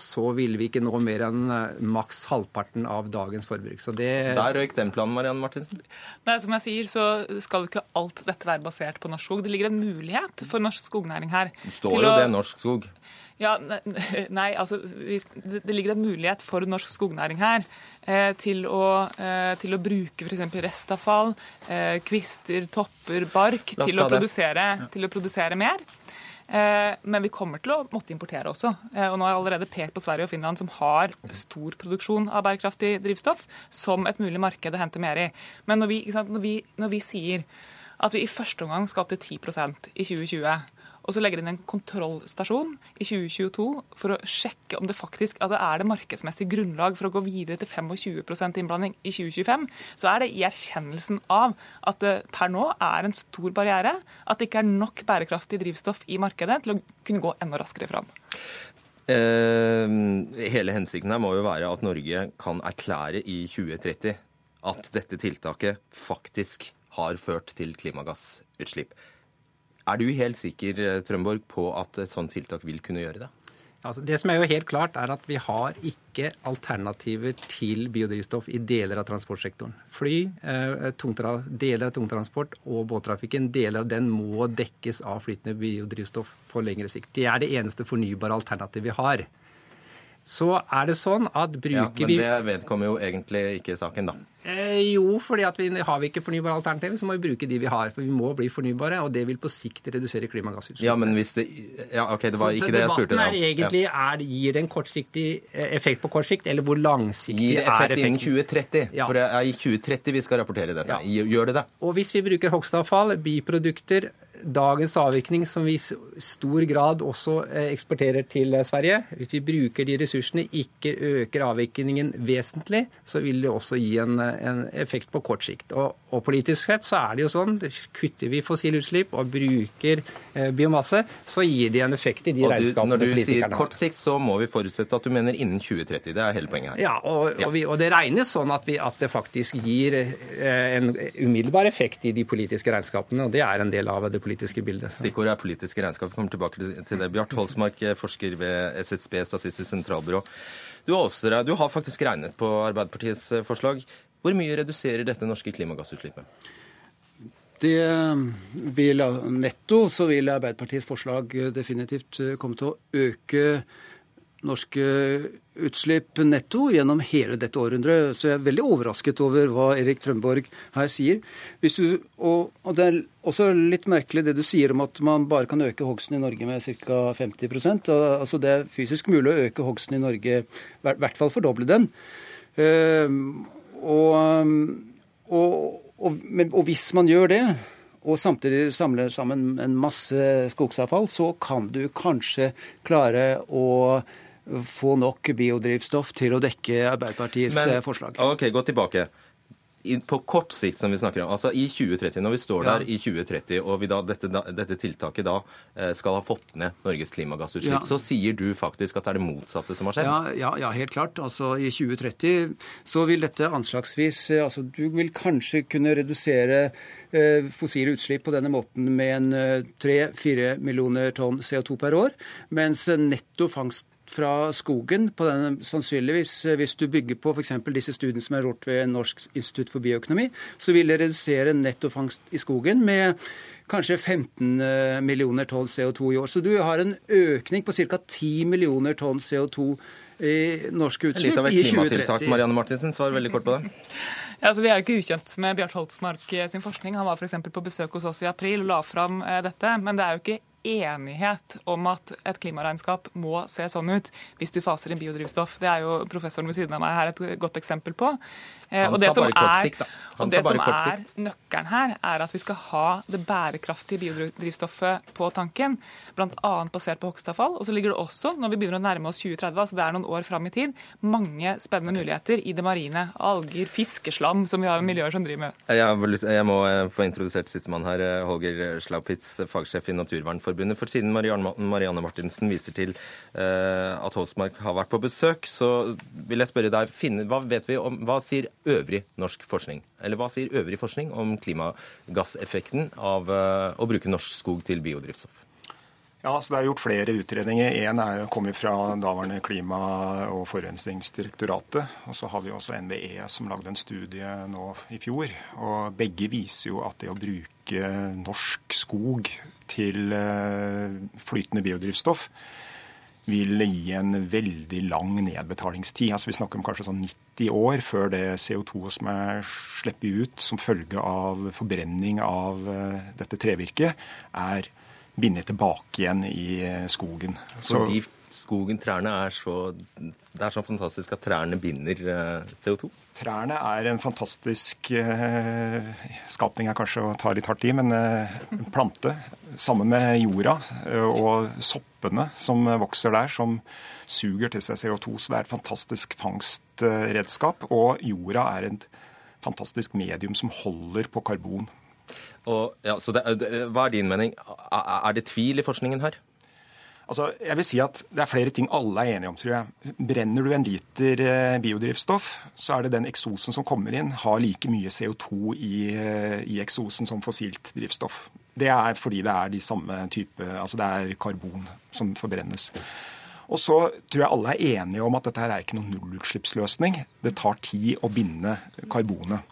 så ville vi ikke nå mer enn maks halvparten av dagens forbruk. Så det Der røyk den planen, Marianne Martinsen. Nei, Som jeg sier, så skal ikke alt dette være basert på norsk skog. Det ligger en mulighet for norsk skognæring her. Det står jo å... det norsk skog. Ja, nei, altså Det ligger en mulighet for norsk skognæring her eh, til, å, eh, til, å, bruke f.eks. restavfall, eh, kvister, topper, bark til å, produsere, til å, produsere, mer. Eh, men vi kommer til å måtte importere også. Eh, og nå har jeg allerede pekt på Sverige og Finland, som har stor produksjon av bærekraftig drivstoff, som et mulig marked å hente mer i. Men når vi, sant, når vi, når vi sier at vi i første omgang skal opp til 10% i 2020 og så legger inn en kontrollstasjon i 2022 for å sjekke om det faktisk altså er det markedsmessig grunnlag for å gå videre til 25% innblanding i 2025, så er det i erkjennelsen av at det per nå er en stor barriere, at det ikke er nok bærekraftig drivstoff i markedet til å kunne gå enda raskere fram. Eh, hele hensikten her må jo være at Norge kan erklære i 2030 at dette tiltaket faktisk har ført til klimagassutslipp. Er du helt sikker eh, Trømborg, på at et sånt tiltak vil kunne gjøre det? Altså, det som er jo helt klart, er at vi har ikke alternativer til biodrivstoff i deler av transportsektoren. Fly, eh, deler av tungtransport og båttrafikken, deler av den må dekkes av flytende biodrivstoff på lengre sikt. Det er det eneste fornybare alternativet vi har så er det sånn at bruker vi ja, Men det vedkommer jo egentlig ikke saken, da. Eh, jo, fordi vi, har vi ikke fornybare alternativer, så må vi bruke de vi har. For vi må bli fornybare, og det vil på sikt redusere klimagassutslippene. Ja, men hvis det Ja, OK, det var så, ikke det jeg spurte deg om. Egentlig er, Gir det en kortsiktig eh, effekt på kort sikt, eller hvor langsiktig gir effekt er effekten? Innen 2030. Ja. For det er i 2030 vi skal rapportere dette. Ja. Gjør det det? Og hvis vi bruker hogstavfall, biprodukter dagens avvirkning, som vi i stor grad også eh, eksporterer til eh, Sverige, hvis vi bruker de ressursene, ikke øker avvirkningen vesentlig, så vil det også gi en, en effekt på kort sikt. Og, og, politisk sett så er det jo sånn, kutter vi fossile utslipp og bruker eh, biomasse, så gir det en effekt i de og regnskapene Når du sier kort sikt, så må vi forutsette at du mener innen 2030. Det er hele poenget her. Ja, og, ja. og, vi, og det regnes sånn at, vi, at, det faktisk gir eh, en umiddelbar effekt i de politiske regnskapene, og det er en del av det politiske politiske bildet. Stikkordet er politiske regnskap. Vi kommer tilbake til det. Bjart Holsmark, forsker ved SSB, Statistisk sentralbyrå. Du, også, du har faktisk regnet på Arbeiderpartiets eh, forslag. Hvor mye reduserer dette norske klimagassutslippet? Det vil, netto så vil Arbeiderpartiets forslag definitivt komme til å øke norske utslipp netto gjennom hele dette århundret. Så jeg er veldig overrasket over hva Erik Trømborg her sier. Du, og, og, Det er også litt merkelig det du sier om at man bare kan øke hogsten i Norge med ca. 50% altså Det er fysisk mulig å øke hogsten i Norge, i hvert fall fordoble den. Uh, og, og, men, og hvis man gjør det, og samtidig samler sammen en masse skogsavfall, så kan du kanskje klare å få nok biodrivstoff til å dekke Arbeiderpartiets Men, eh, forslag. Ok, Gå tilbake på kort sikt, som vi snakker om, altså i 2030, når vi står der ja. i 2030 og da, dette, dette, tiltaket da eh, skal ha fått ned Norges klimagassutslipp, ja. så sier du faktisk at det er det motsatte som har skjedd? Ja, ja, ja, helt klart. Altså I 2030 så vil dette anslagsvis eh, altså Du vil kanskje kunne redusere fossile utslipp på denne måten med en 3-4 millioner tonn CO2 per år, mens netto fangst fra skogen, på den, sannsynligvis eh, hvis du bygger på f.eks. disse studiene som er gjort ved Norsk institutt for bioøkonomi, så vil det redusere nettofangst i skogen med kanskje 15 eh, millioner tonn CO2 i år. Så du har en økning på ca. 10 millioner tonn CO2 i norske utslipp i 2030. Litt av et klimatiltak. Marianne Martinsen, svar veldig kort på det. Ja, altså, vi er jo ikke ukjent med Bjart Holtsmark sin forskning. Han var f.eks. på besøk hos oss i april og la fram eh, dette. Men det er jo ikke enighet om at et klimaregnskap må se sånn ut hvis du faser inn biodrivstoff. Det er jo professoren ved siden av meg her et godt eksempel på. Eh, Han og det som, da. Og det som er nøkkelen her, er at vi skal ha det bærekraftige biodrivstoffet på tanken, bl.a. basert på hogstavfall. Og så ligger det også, når vi begynner å nærme oss 2030, altså det er noen år fram i tid, mange spennende muligheter i det marine. Alger, fiskeslam, som vi har miljøer som driver med. Jeg, må eh, få introdusert sistemann her, eh, Holger Slaupitz, fagsjef i Naturvern For siden Marianne Martinsen viser til at Holsmark har vært på besøk, så vil jeg spørre deg, hva vet vi om, hva sier øvrig norsk forskning? Eller hva sier øvrig forskning om klimagasseffekten av eh, å bruke norsk skog til biodrivstoff? Ja, så Det er gjort flere utredninger. Én kommer fra daværende Klima- og forurensningsdirektoratet. Og så har vi også NVE som lagde en studie nå i fjor. og Begge viser jo at det å bruke norsk skog til eh, flytende biodrivstoff vil gi en veldig lang nedbetalingstid. Altså Vi snakker om kanskje sånn 90 år før det CO2 som er sluppet ut som følge av forbrenning av eh, dette trevirket, er bindet tilbake igjen i eh, skogen. Fordi skogen, trærne, er så Det er så fantastisk at trærne binder eh, CO2? Trærne er en fantastisk eh, skapning, er kanskje å ta litt hardt i, men eh, en plante sammen med jorda eh, og soppene som vokser der, som suger til seg CO2. Så det er et fantastisk fangstredskap. Og jorda er et fantastisk medium som holder på karbon. Og, ja, det, hva er din mening? Er det tvil i forskningen her? Altså, jeg vil si at Det er flere ting alle er enige om, tror jeg. Brenner du en liter eh, biodrivstoff, så er det den eksosen som kommer inn, har like mye CO2 i, eh, i eksosen som fossilt drivstoff. Det er fordi det er de samme type, altså det er karbon som forbrennes. Og så tror jeg alle er enige om at dette her er ikke noen nullutslippsløsning. Det tar tid å binde karbonet.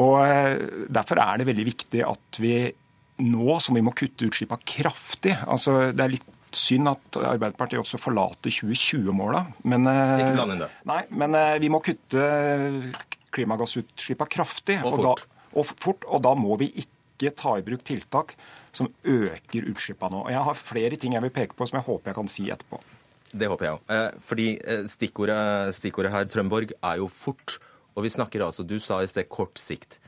Og eh, Derfor er det veldig viktig at vi nå som vi må kutte utslippene kraftig altså Det er litt synd at Arbeiderpartiet også forlater 2020-måla. Men, eh, Ikke bland inn det. Nei, men eh, vi må kutte klimagassutslippene kraftig. Og fort. Og, da, og fort. Og da må vi ikke ta i bruk tiltak som øker utslippene nå. Og Jeg har flere ting jeg vil peke på som jeg håper jeg kan si etterpå. Det håper jeg òg. Eh, fordi stikkordet, stikkordet her, Trømborg, er jo fort. Og vi snakker altså, du sa i sted kort sikt.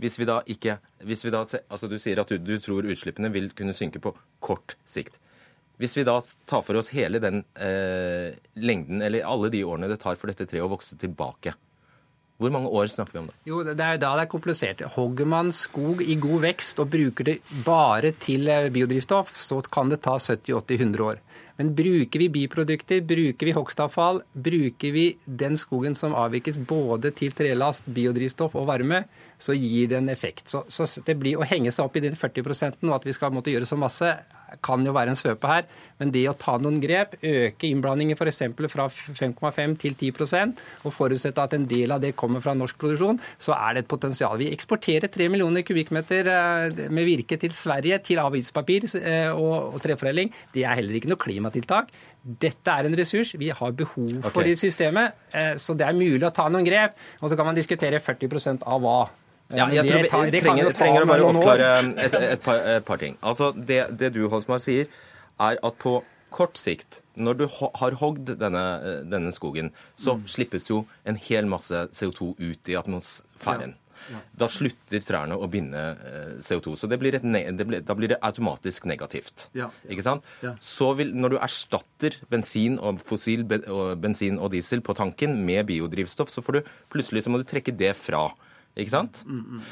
Hvis vi da ikke hvis vi da, altså Du sier at du, du tror utslippene vil kunne synke på kort sikt. Hvis vi da tar for oss hele den eh, lengden, eller alle de årene det tar for dette treet å vokse tilbake, hvor mange år snakker vi om da? Jo, Det er jo da det er komplisert. Hogger man skog i god vekst og bruker det bare til eh, biodrivstoff, så kan det ta 70-80-100 år. Men bruker vi biprodukter, bruker vi hogstavfall, bruker vi den skogen som avvikes både til trelast, biodrivstoff og varme, så gir det en effekt. Så, så det blir å henge seg opp i de 40 og at vi skal måtte gjøre så masse, kan jo være en svøpe her. Men det å ta noen grep, øke innblandingen f.eks. fra 5,5 til 10% og forutsette at en del av det kommer fra norsk produksjon, så er det et potensial. Vi eksporterer 3 millioner kubikkmeter eh, med virke til Sverige til avispapir eh, og, treforedling. Det er heller ikke noe klimatiltak. Dette er en ressurs vi har behov for okay. i systemet, eh, så det er mulig å ta noen grep. Og så kan man diskutere 40% av hva. Ja, jeg tror vi trenger, trenger å bare oppklare et, et, par, et, par, ting. Altså, det, det du Holsmar, sier, er at på kort sikt, når du har hogd denne, denne skogen, så mm. slippes jo en hel masse CO2 ut i atmosfæren. Ja. Ja. Da slutter trærne å binde eh, CO2. Så det blir det blir, da blir det automatisk negativt. Ja. Ikke sant? Så vil, når du erstatter bensin og fossil bensin og diesel på tanken med biodrivstoff, så får du plutselig så må du trekke det fra. Ikke sant? Mm, mm.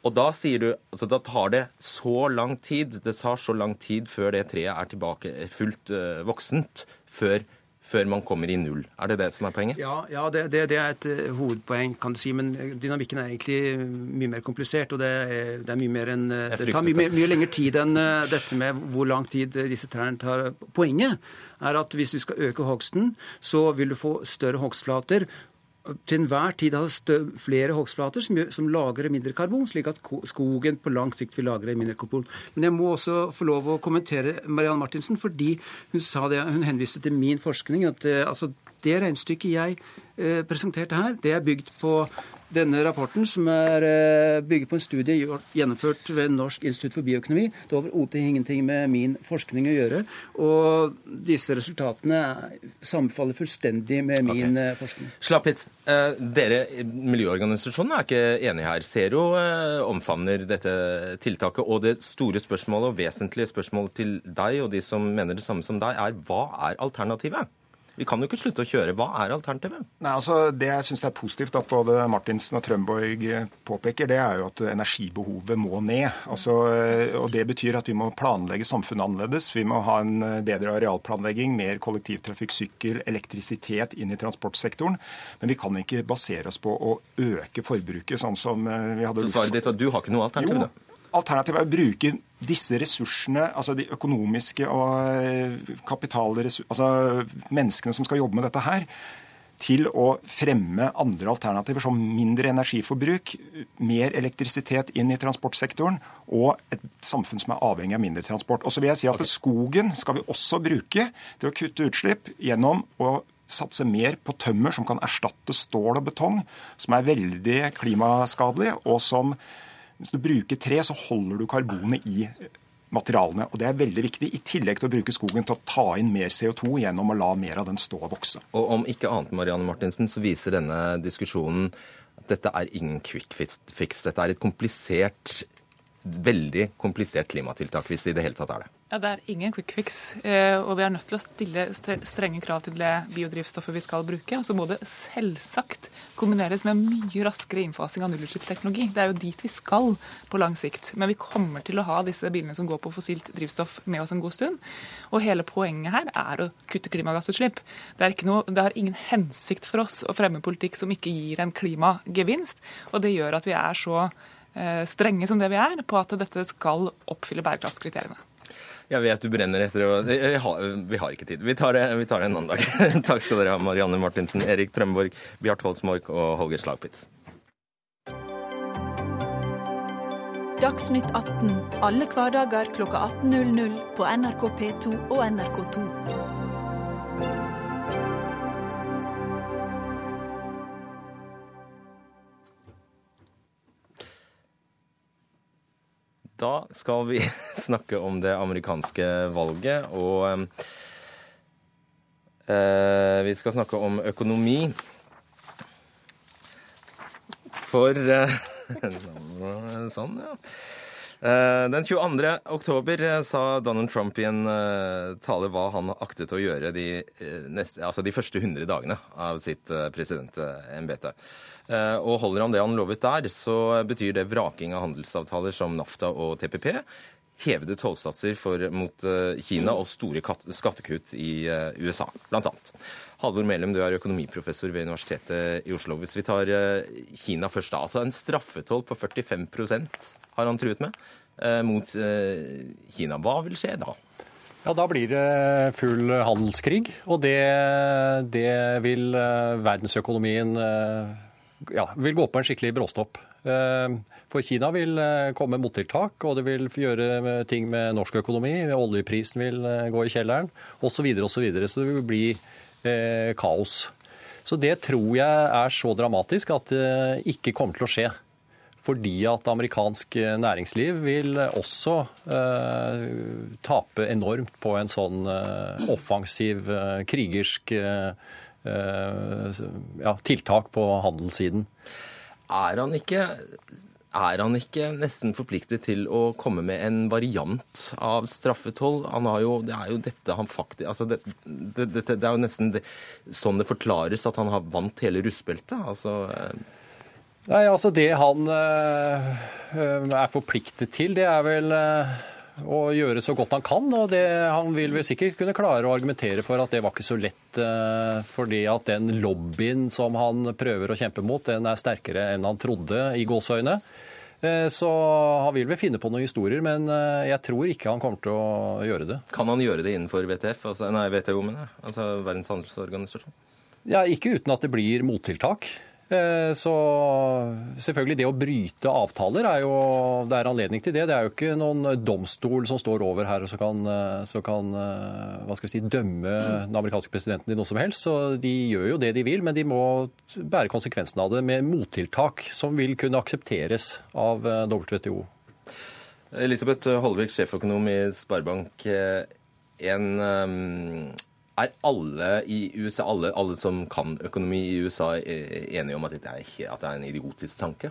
Og da sier du altså da tar det så lang tid, det tar så lang tid før det treet er tilbake fullt uh, voksent, før, før, man kommer i null. Er det det som er poenget? Ja, ja det, det, det, er et uh, hovedpoeng, kan du si. Men dynamikken er egentlig mye mer komplisert. Og det er, det er mye mer enn uh, Det tar mye, mye, lengre tid enn dette med hvor lang tid disse trærne tar. Poenget er at hvis du skal øke hogsten, så vil du få større hogstflater til enhver tid ha flere hogstflater som, som, lagrer mindre karbon, slik at skogen på lang sikt vil lagre mindre karbon. Men jeg må også få lov å kommentere Marianne Martinsen, fordi hun det, hun henviste til min forskning. at eh, altså, det regnestykket jeg eh, presenterte her, det er bygd på denne rapporten, som er bygget på en studie gjennomført ved Norsk institutt for bioøkonomi, det har overhodet ingenting med min forskning å gjøre. Og disse resultatene sammenfaller fullstendig med min okay. Eh, forskning. Slappitz, eh, dere miljøorganisasjonen er ikke enige her. Zero omfavner dette tiltaket. Og det store spørsmålet og vesentlige spørsmålet til deg og de som mener det samme som deg, er hva er alternativet? Vi kan jo ikke slutte å kjøre. Hva er alternativet? Nei, altså, Det jeg syns er positivt at både Martinsen og Trømborg påpeker, det er jo at energibehovet må ned. Altså, og Det betyr at vi må planlegge samfunnet annerledes. Vi må ha en bedre arealplanlegging, mer kollektivtrafikk, sykkel, elektrisitet inn i transportsektoren. Men vi kan ikke basere oss på å øke forbruket, sånn som vi hadde Så svaret ditt var at du har ikke noe alternativ? Jo, Alternativet er å bruke disse ressursene, altså de økonomiske og eh, kapitalressursene, altså menneskene som skal jobbe med dette her, til å fremme andre alternativer som mindre energiforbruk, mer elektrisitet inn i transportsektoren og et samfunn som er avhengig av mindre transport. Og så vil jeg si at okay. Skogen skal vi også bruke til å kutte utslipp gjennom å satse mer på tømmer som kan erstatte stål og betong, som er veldig klimaskadelig, og som hvis du bruker tre, så holder du karbonet i materialene. Og Det er veldig viktig, i tillegg til å bruke skogen til å ta inn mer CO2 gjennom å la mer av den stå og vokse. Og om ikke annet, Marianne Martinsen, så viser denne diskusjonen at dette er ingen quick fix. Dette er et komplisert, veldig komplisert klimatiltak, hvis det i det hele tatt er det. Ja, Det er ingen quick fix. Eh, og vi er nødt til å stille strenge krav til det biodrivstoffet vi skal bruke. Og så må det selvsagt kombineres med mye raskere innfasing av nullutslippsteknologi. Det er jo dit vi skal på lang sikt. Men vi kommer til å ha disse bilene som går på fossilt drivstoff med oss en god stund. Og hele poenget her er å kutte klimagassutslipp. Det, noe, det har ingen hensikt for oss å fremme politikk som ikke gir en klimagevinst. Og det gjør at vi er så eh, strenge som det vi er på at dette skal oppfylle bærekraftskriteriene. Jeg vet du brenner etter å Vi har ikke tid. Vi tar det, vi tar det en annen dag. Takk skal dere ha, Marianne Martinsen, Erik Trømborg, Bjart Holsmark og Holger Slagpitz. Dagsnytt 18 alle hverdager klokka 18.00 på NRK P2 og NRK2. Da skal vi snakke om det amerikanske valget, og eh, vi skal snakke om økonomi. For eh, Sånn, ja. Eh, den 22. oktober eh, sa Donald Trump i en uh, tale hva han aktet å gjøre de, neste, altså de første 100 dagene av sitt presidentembete. Eh, og holder han det han lovet der, så betyr det vraking av handelsavtaler som NAFTA og TPP, hevede tollsatser mot eh, Kina og store skattekutt i eh, USA, bl.a. Halvor Melum, du er økonomiprofessor ved Universitetet i Oslo. Hvis vi tar Kina først, da. Altså en straffetoll på 45% har han truet med mot Kina. Hva vil skje da? Ja, Da blir det full handelskrig, og det, det vil verdensøkonomien ja, vil gå på en skikkelig bråstopp. Eh, for Kina vil eh, komme med mottiltak, og det vil gjøre ting med norsk økonomi. Oljeprisen vil eh, gå i kjelleren, osv. Og så, videre. så det vil bli eh, kaos. Så det tror jeg er så dramatisk at det ikke kommer til å skje. Fordi at amerikansk næringsliv vil også eh, tape enormt på en sånn eh, offensiv, krigersk Eh, ja, tiltak på handelssiden. Er han ikke er han ikke nesten forpliktet til å komme med en variant av straffetoll? Han har jo, det er jo dette han faktisk altså det, det, det, det, er jo nesten sånn det forklares at han har vant hele russbeltet. Altså, eh. Nei, altså Det han øh, er forpliktet til, det er vel øh, og gjøre så godt han kan. og det, Han vil vel sikkert kunne klare å argumentere for at det var ikke så lett, eh, fordi at den lobbyen som han prøver å kjempe mot, den er sterkere enn han trodde i gåseøyne. Eh, så han vil vel finne på noen historier, men eh, jeg tror ikke han kommer til å gjøre det. Kan han gjøre det innenfor WTF, altså, nei, WTO, men, altså Verdens handelsorganisasjon? Ja, Ikke uten at det blir mottiltak. Eh, så selvfølgelig det å bryte avtaler er jo Det er anledning til det. Det er jo ikke noen domstol som står over her og som kan, så kan eh, eh, hva skal vi si, dømme den amerikanske presidenten i noe som helst. Så de gjør jo det de vil, men de må bære konsekvensen av det med mottiltak som vil kunne aksepteres av WTO. Elisabeth Holvik, sjeføkonom i Sparebank1 er alle i USA, alle, alle, som kan økonomi i USA, enige om at, dette er, at det er en idiotisk tanke?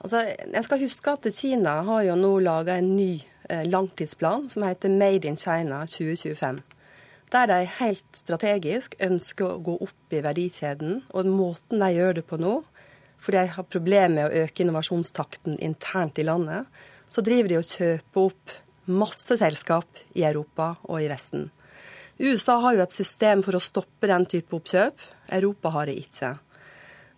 Altså, jeg skal huske at Kina har jo nå laga en ny eh, langtidsplan som heter Made in China 2025. Der de helt strategisk ønsker å gå opp i verdikjeden. Og måten de gjør det på nå, for de har problemer med å øke innovasjonstakten internt i landet, så driver de og kjøper opp masse selskap i Europa og i Vesten. USA har jo et system for å stoppe den type oppkjøp. Europa har det ikke.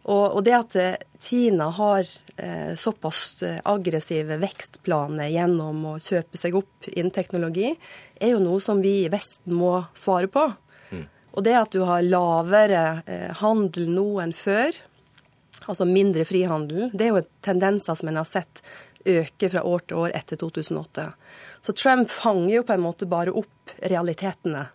Og, det at eh, Kina har eh, såpass eh, aggressive vekstplaner gjennom å kjøpe seg opp innen teknologi, er jo noe som vi i Vesten må svare på. Mm. Og det at du har lavere handel nå enn før, altså mindre frihandel, det er jo tendenser som en har sett øke fra år til år etter 2008. Så Trump fanger jo på en måte bare opp realitetene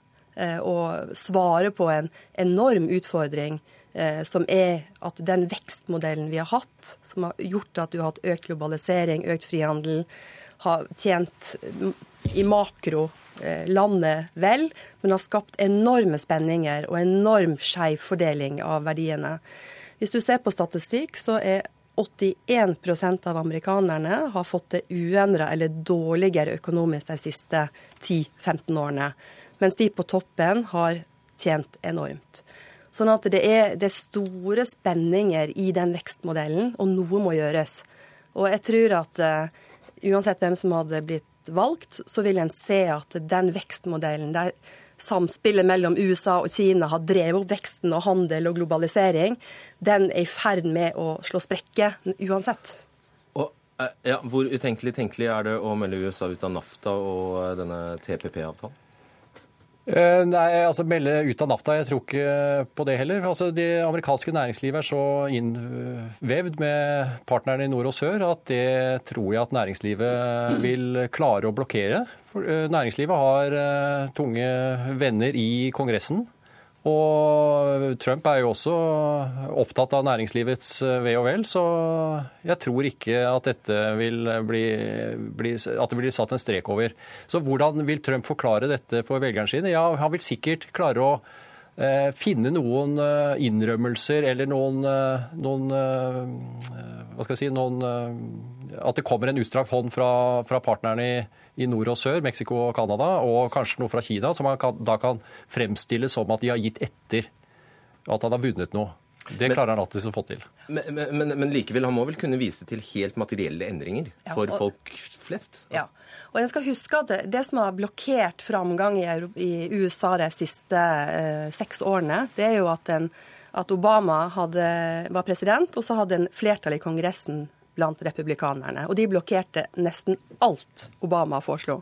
og eh, svare på en enorm utfordring eh, som er at den vekstmodellen vi har hatt, som har gjort at du har hatt økt globalisering, økt frihandel, har tjent i makro eh, landet vel, men har skapt enorme spenninger og enorm skjevfordeling av verdiene. Hvis du ser på statistikk, så er 81% av amerikanerne har fått det uendra eller dårligere økonomisk de siste 10-15 årene. Mens de på toppen har tjent enormt. Sånn at det er, det er store spenninger i den vekstmodellen, og noe må gjøres. Og jeg tror at uh, uansett hvem som hadde blitt valgt, så vil en se at den vekstmodellen der samspillet mellom USA og Kina har drevet opp veksten og handel og globalisering, den er i ferd med å slå sprekker uansett. Og, eh, ja, hvor utenkelig tenkelig er det å melde USA ut av NAFTA og eh, denne TPP-avtalen? Eh, nei, altså melde ut av NAFTA, jeg tror ikke på det heller. Altså, Det amerikanske næringslivet er så innvevd med partnerne i nord og sør at det tror jeg at næringslivet vil klare å blokkere. For eh, næringslivet har eh, tunge venner i Kongressen. Og Trump er jo også opptatt av næringslivets eh, ve og vel, så jeg tror ikke at dette vil bli, bli, at det blir satt en strek over. Så hvordan vil Trump forklare dette for velgerne sine? Ja, Han vil sikkert klare å eh, finne noen eh, innrømmelser eller noen, noen Hva skal jeg si noen, At det kommer en utstrakt hånd fra, fra partnerne i i nord og sør, Mexico og Canada, og kanskje noe fra Kina, som han kan, da kan fremstille som at de har gitt etter. At han har vunnet noe. Det klarer han alltid å få til. Men, men, men, likevel, han må vel kunne vise til helt materielle endringer ja, for og, folk flest? Altså. Ja. Og en skal huske at det, det som har blokkert framgang i, i USA de siste eh, seks årene, det er jo at, en, at Obama hadde, var president, og så hadde en flertall i Kongressen blant republikanerne. Og de blokkerte nesten alt Obama foreslo.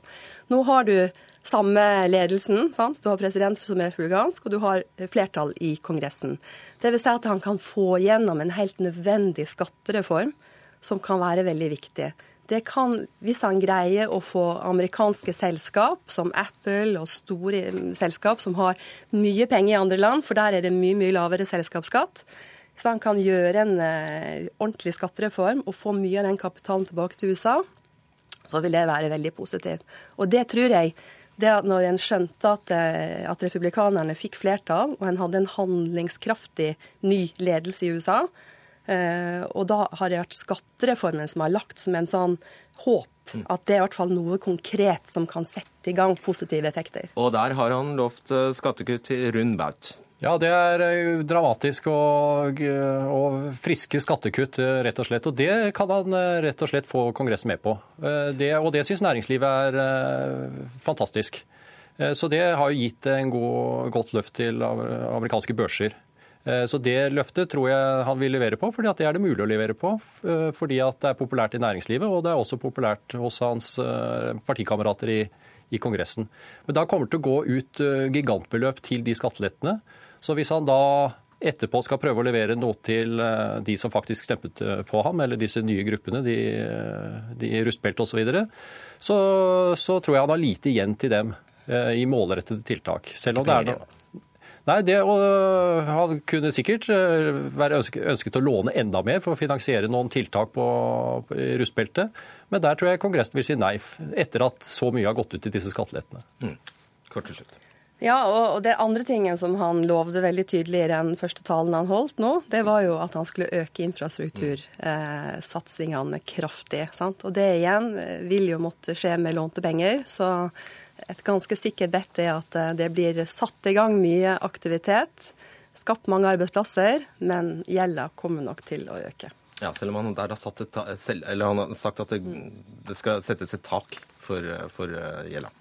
Nå har du samme ledelsen. Sant? Du har president som er republikansk, og du har flertall i Kongressen. Det vil si at han kan få gjennom en helt nødvendig skattereform som kan være veldig viktig. Det kan, hvis han greier å få amerikanske selskap som Apple og store selskap som har mye penger i andre land, for der er det mye, mye lavere selskapsskatt, så han kan gjøre en eh, ordentlig skattereform og få mye av den kapitalen tilbake til USA, så vil det være veldig positivt. Og det tror jeg det at når en skjønte at, eh, at republikanerne fikk flertall, og en hadde en handlingskraftig ny ledelse i USA, og da har det vært skattereformen som har lagt som en sånn håp mm. at det er i hvert fall noe konkret som kan sette i gang positive effekter. Og der har han lovt skattekutt til rund baut. Ja, det er eh, dramatisk og, og, friske skattekutt, eh, rett og slett. Og det kan han eh, rett og slett få Kongressen med på. Det, og det syns næringslivet er fantastisk. Så det har jo gitt en god, godt løft til amerikanske børser. Så det løftet tror jeg han vil levere på, fordi det er det mulig å levere på. Fordi det er populært i næringslivet, og det er også populært hos hans partikamerater i, i Kongressen. Men da kommer det til å gå ut gigantbeløp til de skattelettene. Så hvis han da etterpå skal prøve å levere noe til eh, de som faktisk stemte eh, på ham, eller disse nye gruppene, de, eh, de rustbelte osv., så, videre, så så tror jeg han har lite igjen til dem i målrettede tiltak. Selv om det er noe Nei, det, og Han kunne sikkert være ønsket, ønsket å låne enda mer for å finansiere noen tiltak på, på rustbeltet, men der tror jeg Kongressen vil si nei, etter at så mye har gått ut i disse skattelettene. Mm. Kort til slutt. Ja, og det andre tingen som han lovde veldig tydelig i den første talen han holdt nå, det var jo at han skulle øke infrastruktursatsingene kraftig. Sant? Og det igjen eh, vil jo måtte skje med lånte penger. Så et ganske sikkert bett er at eh, det blir satt i gang mye aktivitet. Skapt mange arbeidsplasser, men gjelda kommer nok til å øke. Ja, selv om han der har, et, selv, han har sagt at det, det, skal settes et tak for, for gjelda.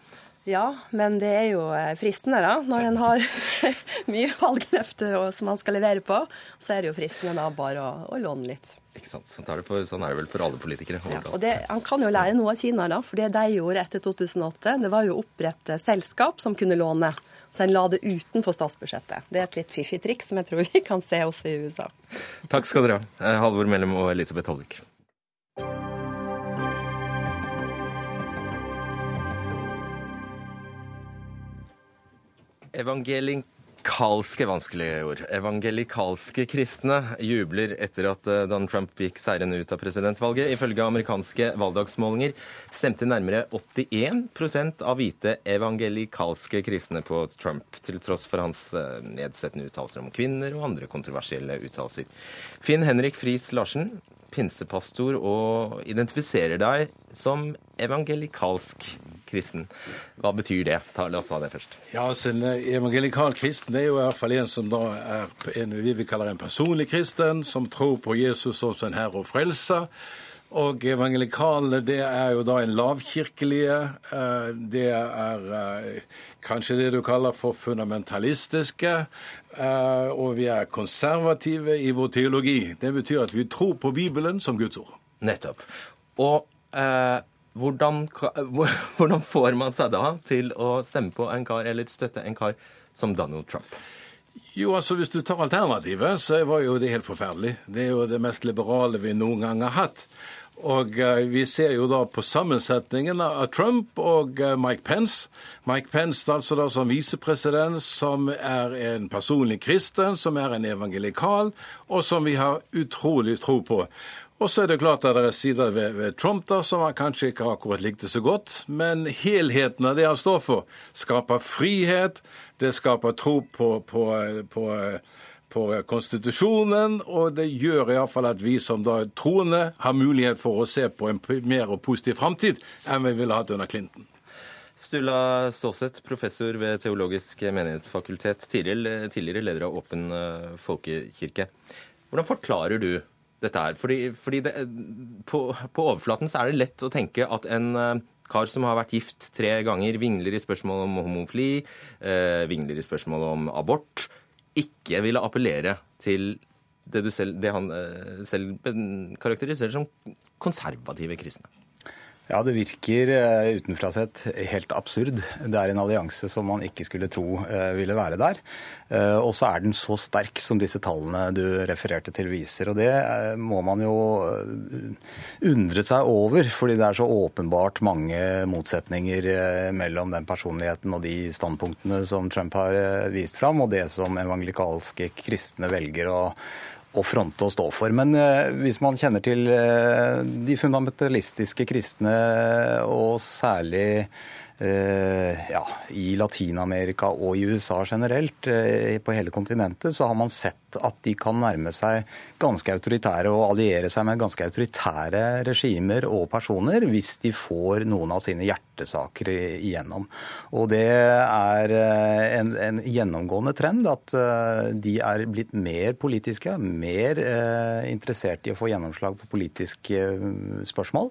Ja, men det er jo eh, fristende, da. Når en har mye valgløfter som man skal levere på, så er det jo fristende da bare å, å låne litt. Ikke sant. Sånn er, for, sånn er, det vel for alle politikere. Ja, og det, Han kan jo lære noe av Kina, da. For det de gjorde etter 2008, det var jo å opprette selskap som kunne låne. Så en la det utenfor statsbudsjettet. Det er et litt fiffig triks som jeg tror vi kan se også i USA. Takk skal dere ha, eh, Halvor Mellem og Elisabeth Hollvik. Evangelikalske vanskelige ord. Evangelikalske kristne jubler etter at eh, Donald Trump gikk seirende ut av presidentvalget. Ifølge amerikanske valgdagsmålinger stemte nærmere 81% av hvite evangelikalske kristne på Trump, til tross for hans eh, nedsettende uttalelser om kvinner og andre kontroversielle uttalelser. Finn Henrik Friis Larsen, pinsepastor og identifiserer deg som evangelikalsk kristen. Hva betyr det? Ta, la oss ta det først. Ja, altså En evangelikal kristen er jo i hvert fall en som da er en vi vil kalle en personlig kristen, som tror på Jesus som sin herre og frelser. Og evangelikale, det er jo da en lavkirkelige. Eh, det er eh, kanskje det du kaller for fundamentalistiske. Og vi er konservative i vår teologi. Det betyr at vi tror på Bibelen som Guds ord. Nettopp. Og eh, hvordan, hvordan, får man seg da til å stemme på en kar eller støtte en kar som Donald Trump? Jo, altså Hvis du tar alternativet, så var jo det helt forferdelig. Det er jo det mest liberale vi noen gang har hatt. Og uh, vi ser jo da på sammensetningen av Trump og uh, Mike Pence. Mike Pence altså da som visepresident, som er en personlig kristen, som er en evangelikal, og som vi har utrolig tro på. Og så er det klart at det er sider ved, ved Trump da, som han kanskje ikke akkurat likte så godt. Men helheten av det han står for, skaper frihet, det skaper tro på, på, på, på konstitusjonen, og det gjør iallfall at vi som da troende har mulighet for å se på en mer og positiv framtid enn vi ville hatt under Clinton. Stula Stålseth, professor ved Teologisk menighetsfakultet, tidligere leder av Åpen eh, folkekirke. Hvordan forklarer du dette er. Fordi, fordi det, på, på, overflaten så er det lett å tenke at en uh, kar som har vært gift tre ganger, vingler i spørsmål om homofili, eh, vingler i spørsmål om abort, ikke ville appellere til det, selv, det han eh, selv karakteriserer som konservative kristne. Ja, det virker uh, utenfra sett helt absurd. Det er en allianse som man ikke skulle tro uh, ville være der. Uh, og så er den så sterk som disse tallene du refererte til viser. Og det må man jo undre seg over, fordi det er så åpenbart mange motsetninger mellom den personligheten og de standpunktene som Trump har vist fram, og det som evangelikalske kristne velger å å fronte og stå for. Men eh, hvis man kjenner til eh, de fundamentalistiske kristne, og særlig ja, i Latin-Amerika og i USA generelt, eh, på hele kontinentet, så har man sett at de kan nærme seg ganske autoritære og alliere seg med ganske autoritære regimer og personer hvis de får noen av sine hjertesaker igjennom. Og det er eh, en, en gjennomgående trend at de er blitt mer politiske, mer interessert i å få gjennomslag på politiske spørsmål.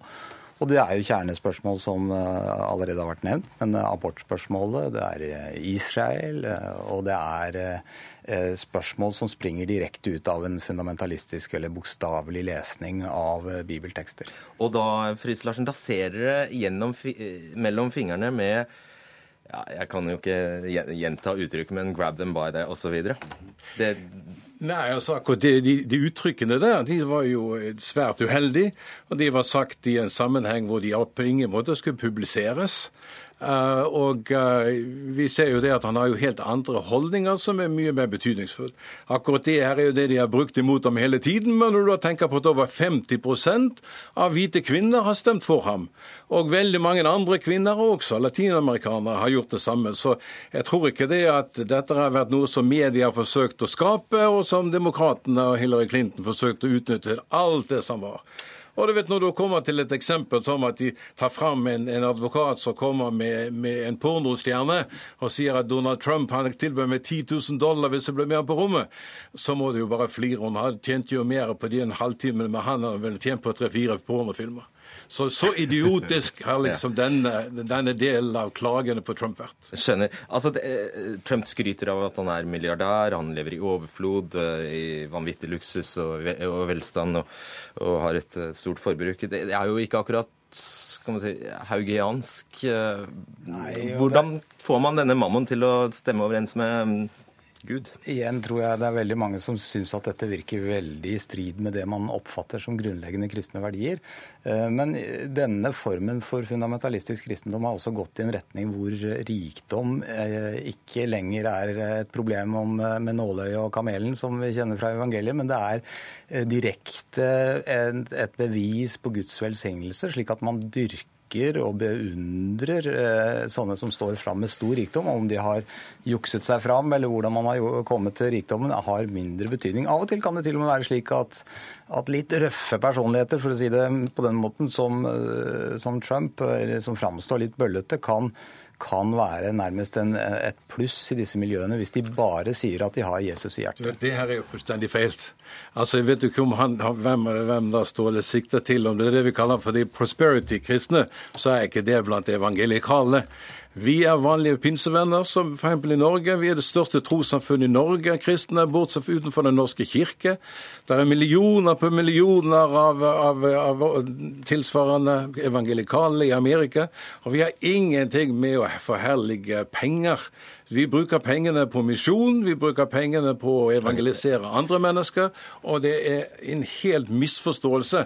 Og det er jo kjernespørsmål som eh, allerede har vært nevnt. Men eh, abortspørsmålet, det er eh, Israel, og det er spørsmål som springer direkte ut av en fundamentalistisk eller bokstavelig lesning av bibeltekster. Og da, Friis Larsen, da ser dere gjennom, mellom fingrene med ja, Jeg kan jo ikke gjenta uttrykket, men 'grab them by the' osv. Det, Nei, altså akkurat de, de, de, uttrykkene der de var jo svært uheldige. Og de var sagt i en sammenheng hvor de på ingen måte skulle publiseres. Uh, og uh, vi ser jo det at han har jo helt andre holdninger som er mye mer betydningsfulle. Akkurat det her er jo det de har brukt imot ham hele tiden, men når du da tenker på at over 50% av hvite kvinner har stemt for ham, og veldig mange andre kvinner også, latinamerikanere, har gjort det samme, så jeg tror ikke det at dette har vært noe som media har forsøkt å skape, og som demokratene og Hillary Clinton forsøkte å utnytte til alt det som var. Og du vet Når du kommer til et eksempel som at de tar fram en, en advokat som kommer med, med, en pornostjerne og sier at Donald Trump han tilbød meg 10 000 dollar hvis jeg ble med på rommet, så må du jo bare flire. Hun tjente jo mer på de en halvtime med han enn hun tjent på tre-fire pornofilmer. Så, så idiotisk har liksom denne, denne, delen av klagene på Trump vært. Skjønner. Altså, det, eh, Trump skryter av at han er milliardær, han lever i overflod, eh, i vanvittig luksus og, og velstand, og, og, har et eh, stort forbruk. Det er jo ikke akkurat skal man si, haugiansk. Nei, Hvordan får man denne mammon til å stemme overens med Gud? Igjen tror jeg det er veldig mange som syns at dette virker veldig i strid med det man oppfatter som grunnleggende kristne verdier. Eh, men denne formen for fundamentalistisk kristendom har også gått i en retning hvor rikdom eh, ikke lenger er et problem eh, med nåløyet og kamelen, som vi kjenner fra evangeliet, men det er direkte et bevis på Guds velsignelse, slik at man dyrker takker og beundrer eh, sånne som står fram med stor rikdom. Om de har jukset seg fram eller hvordan man har kommet til rikdommen, har mindre betydning. Av og til kan det til og med være slik at, at litt røffe personligheter, for å si det på den måten, som, eh, som Trump, eller som framstår litt bøllete, kan kan være nærmest en, et pluss i disse miljøene hvis de bare sier at de har Jesus i hjertet. Det her er jo fullstendig feil. Altså, Jeg vet ikke om han, hvem, hvem da Ståle sikter til. Om det er det vi kaller for de prosperity-kristne, så er ikke det blant evangelikale. Vi er vanlige pinsevenner, som f.eks. i Norge. Vi er det største trossamfunnet i Norge, kristne, bortsett fra utenfor Den norske kirke. Det er millioner på millioner av, av, av tilsvarende evangelikale i Amerika. Og vi har ingenting med å forherlige penger. Vi bruker pengene på misjon, vi bruker pengene på å evangelisere andre mennesker. Og det er en helt misforståelse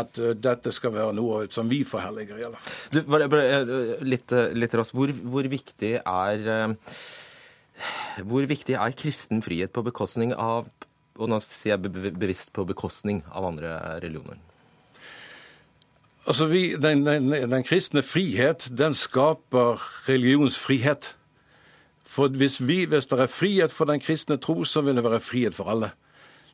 at uh, dette skal være noe som vi forherliger. Du, eh, litt, eh, litt raskt. Hvor, hvor, viktig er hvor viktig er kristen frihet på bekostning av og nå sier jeg bevisst på bekostning av andre religioner? Altså, vi, den, den, den kristne frihet, den skaper religionsfrihet. For hvis, vi, hvis det er frihet for den kristne tro, så vil det være frihet for alle.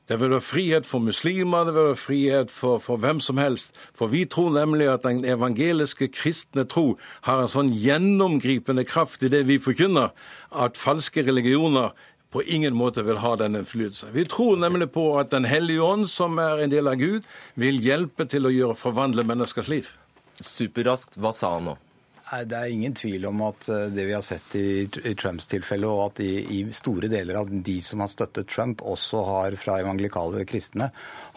Det vil være frihet for muslimer, det vil være frihet for, for, hvem som helst. For vi tror nemlig at den evangeliske kristne tro har en sånn gjennomgripende kraft i det vi forkynner, at falske religioner på ingen måte vil ha den innflytelse. Vi tror nemlig på at Den hellige ånd, som er en del av Gud, vil hjelpe til å gjøre forvandle menneskers liv. Superraskt, hva sa han nå? Det er ingen tvil om at eh, det vi har sett i, Trumps tilfelle, og at i, i, store deler av de som har støttet Trump, også har fra evangelikale kristne,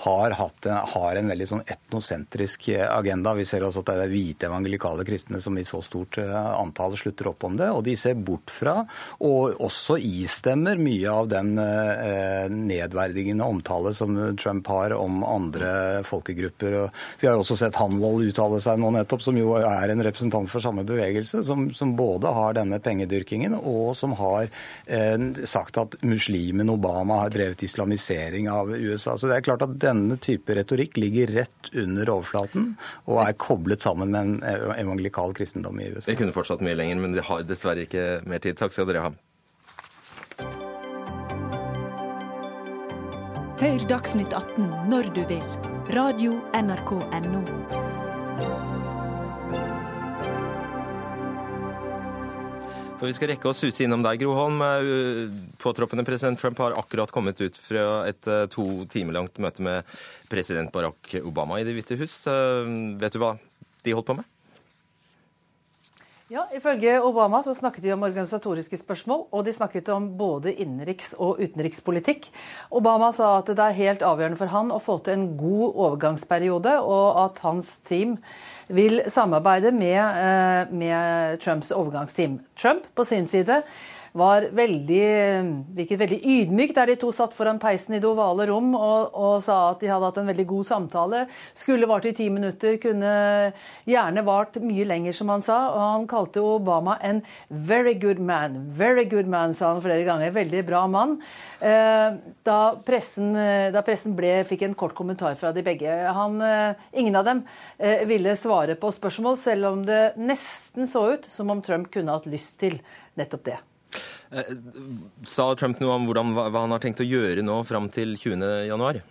har, hatt, har en veldig sånn etnosentrisk agenda. Vi ser også at det er hvite evangelikale kristne som i så stort eh, antall slutter opp om det. Og de ser bort fra, og også istemmer, mye av den eh, nedverdigende omtale som Trump har om andre folkegrupper. Vi har jo også sett Hanvold uttale seg nå nettopp, som jo er en representant for samme samme bevegelse, som, som både har denne pengedyrkingen, og som har eh, sagt at muslimen Obama har drevet islamisering av USA. Så det er klart at denne type retorikk ligger rett under overflaten og er koblet sammen med en evangelikal kristendom i USA. Det kunne fortsatt mye lenger, men vi har dessverre ikke mer tid. Takk skal dere ha. Hør Dagsnytt 18 når du vil. Radio NRK Radio.nrk.no. For vi skal rekke å suse innom deg, Groholm. Eh, påtroppende president Trump har akkurat kommet ut fra et eh, to timer langt møte med president Barack Obama i Det hvite hus. Eh, vet du hva de holdt på med? Ja, Ifølge Obama så snakket de om organisatoriske spørsmål, og de snakket om både innenriks- og utenrikspolitikk. Obama sa at det er helt avgjørende for han å få til en god overgangsperiode, og at hans team vil samarbeide med, eh, med Trumps overgangsteam. Trump på sin side var veldig, virket veldig ydmyk der de to satt foran peisen i det ovale rom og, og, sa at de hadde hatt en veldig god samtale. Skulle vart i ti minutter, kunne gjerne vart mye lenger, som han sa. Og han kalte Obama en very good man. Very good man, sa han flere ganger. Veldig bra mann. Eh, da pressen, da pressen ble, fikk en kort kommentar fra de begge. Han, eh, ingen av dem eh, ville svare på spørsmål, selv om det nesten så ut som om Trump kunne hatt lyst til nettopp det. Eh, sa Trump noe om hvordan, hva han har tenkt å gjøre nå fram til 20.1?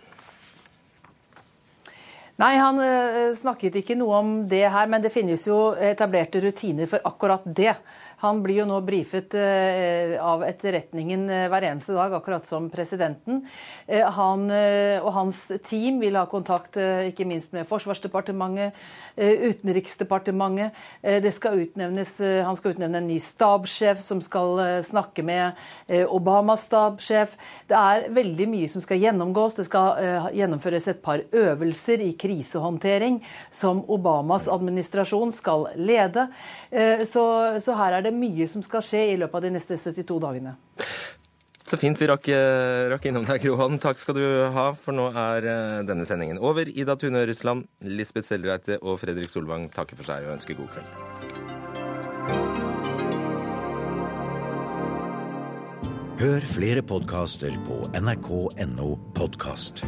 Nei, han uh, snakket ikke noe om det her, men det finnes jo etablerte rutiner for akkurat det. Han blir jo nå brifet eh, av etterretningen eh, hver eneste dag, akkurat som presidenten. Eh, han og hans team vil ha kontakt ikke minst med Forsvarsdepartementet, Utenriksdepartementet. Det skal utnevnes, han skal utnevne en ny stabssjef som skal snakke med Obamas stabssjef. Det er veldig mye som skal gjennomgås. Det skal gjennomføres et par øvelser i krisehåndtering som Obamas administrasjon skal lede. Så, så her er det det mye som skal skje i løpet av de neste 72 dagene. Så fint vi rakk, eh, rakk innom deg, Grohan. Takk skal du ha, for nå er eh, denne sendingen over. Ida Tune Russland, Lisbeth Sellreite og Fredrik Solvang takker for seg og ønsker god kveld. Hør flere podkaster på nrk.no podkast.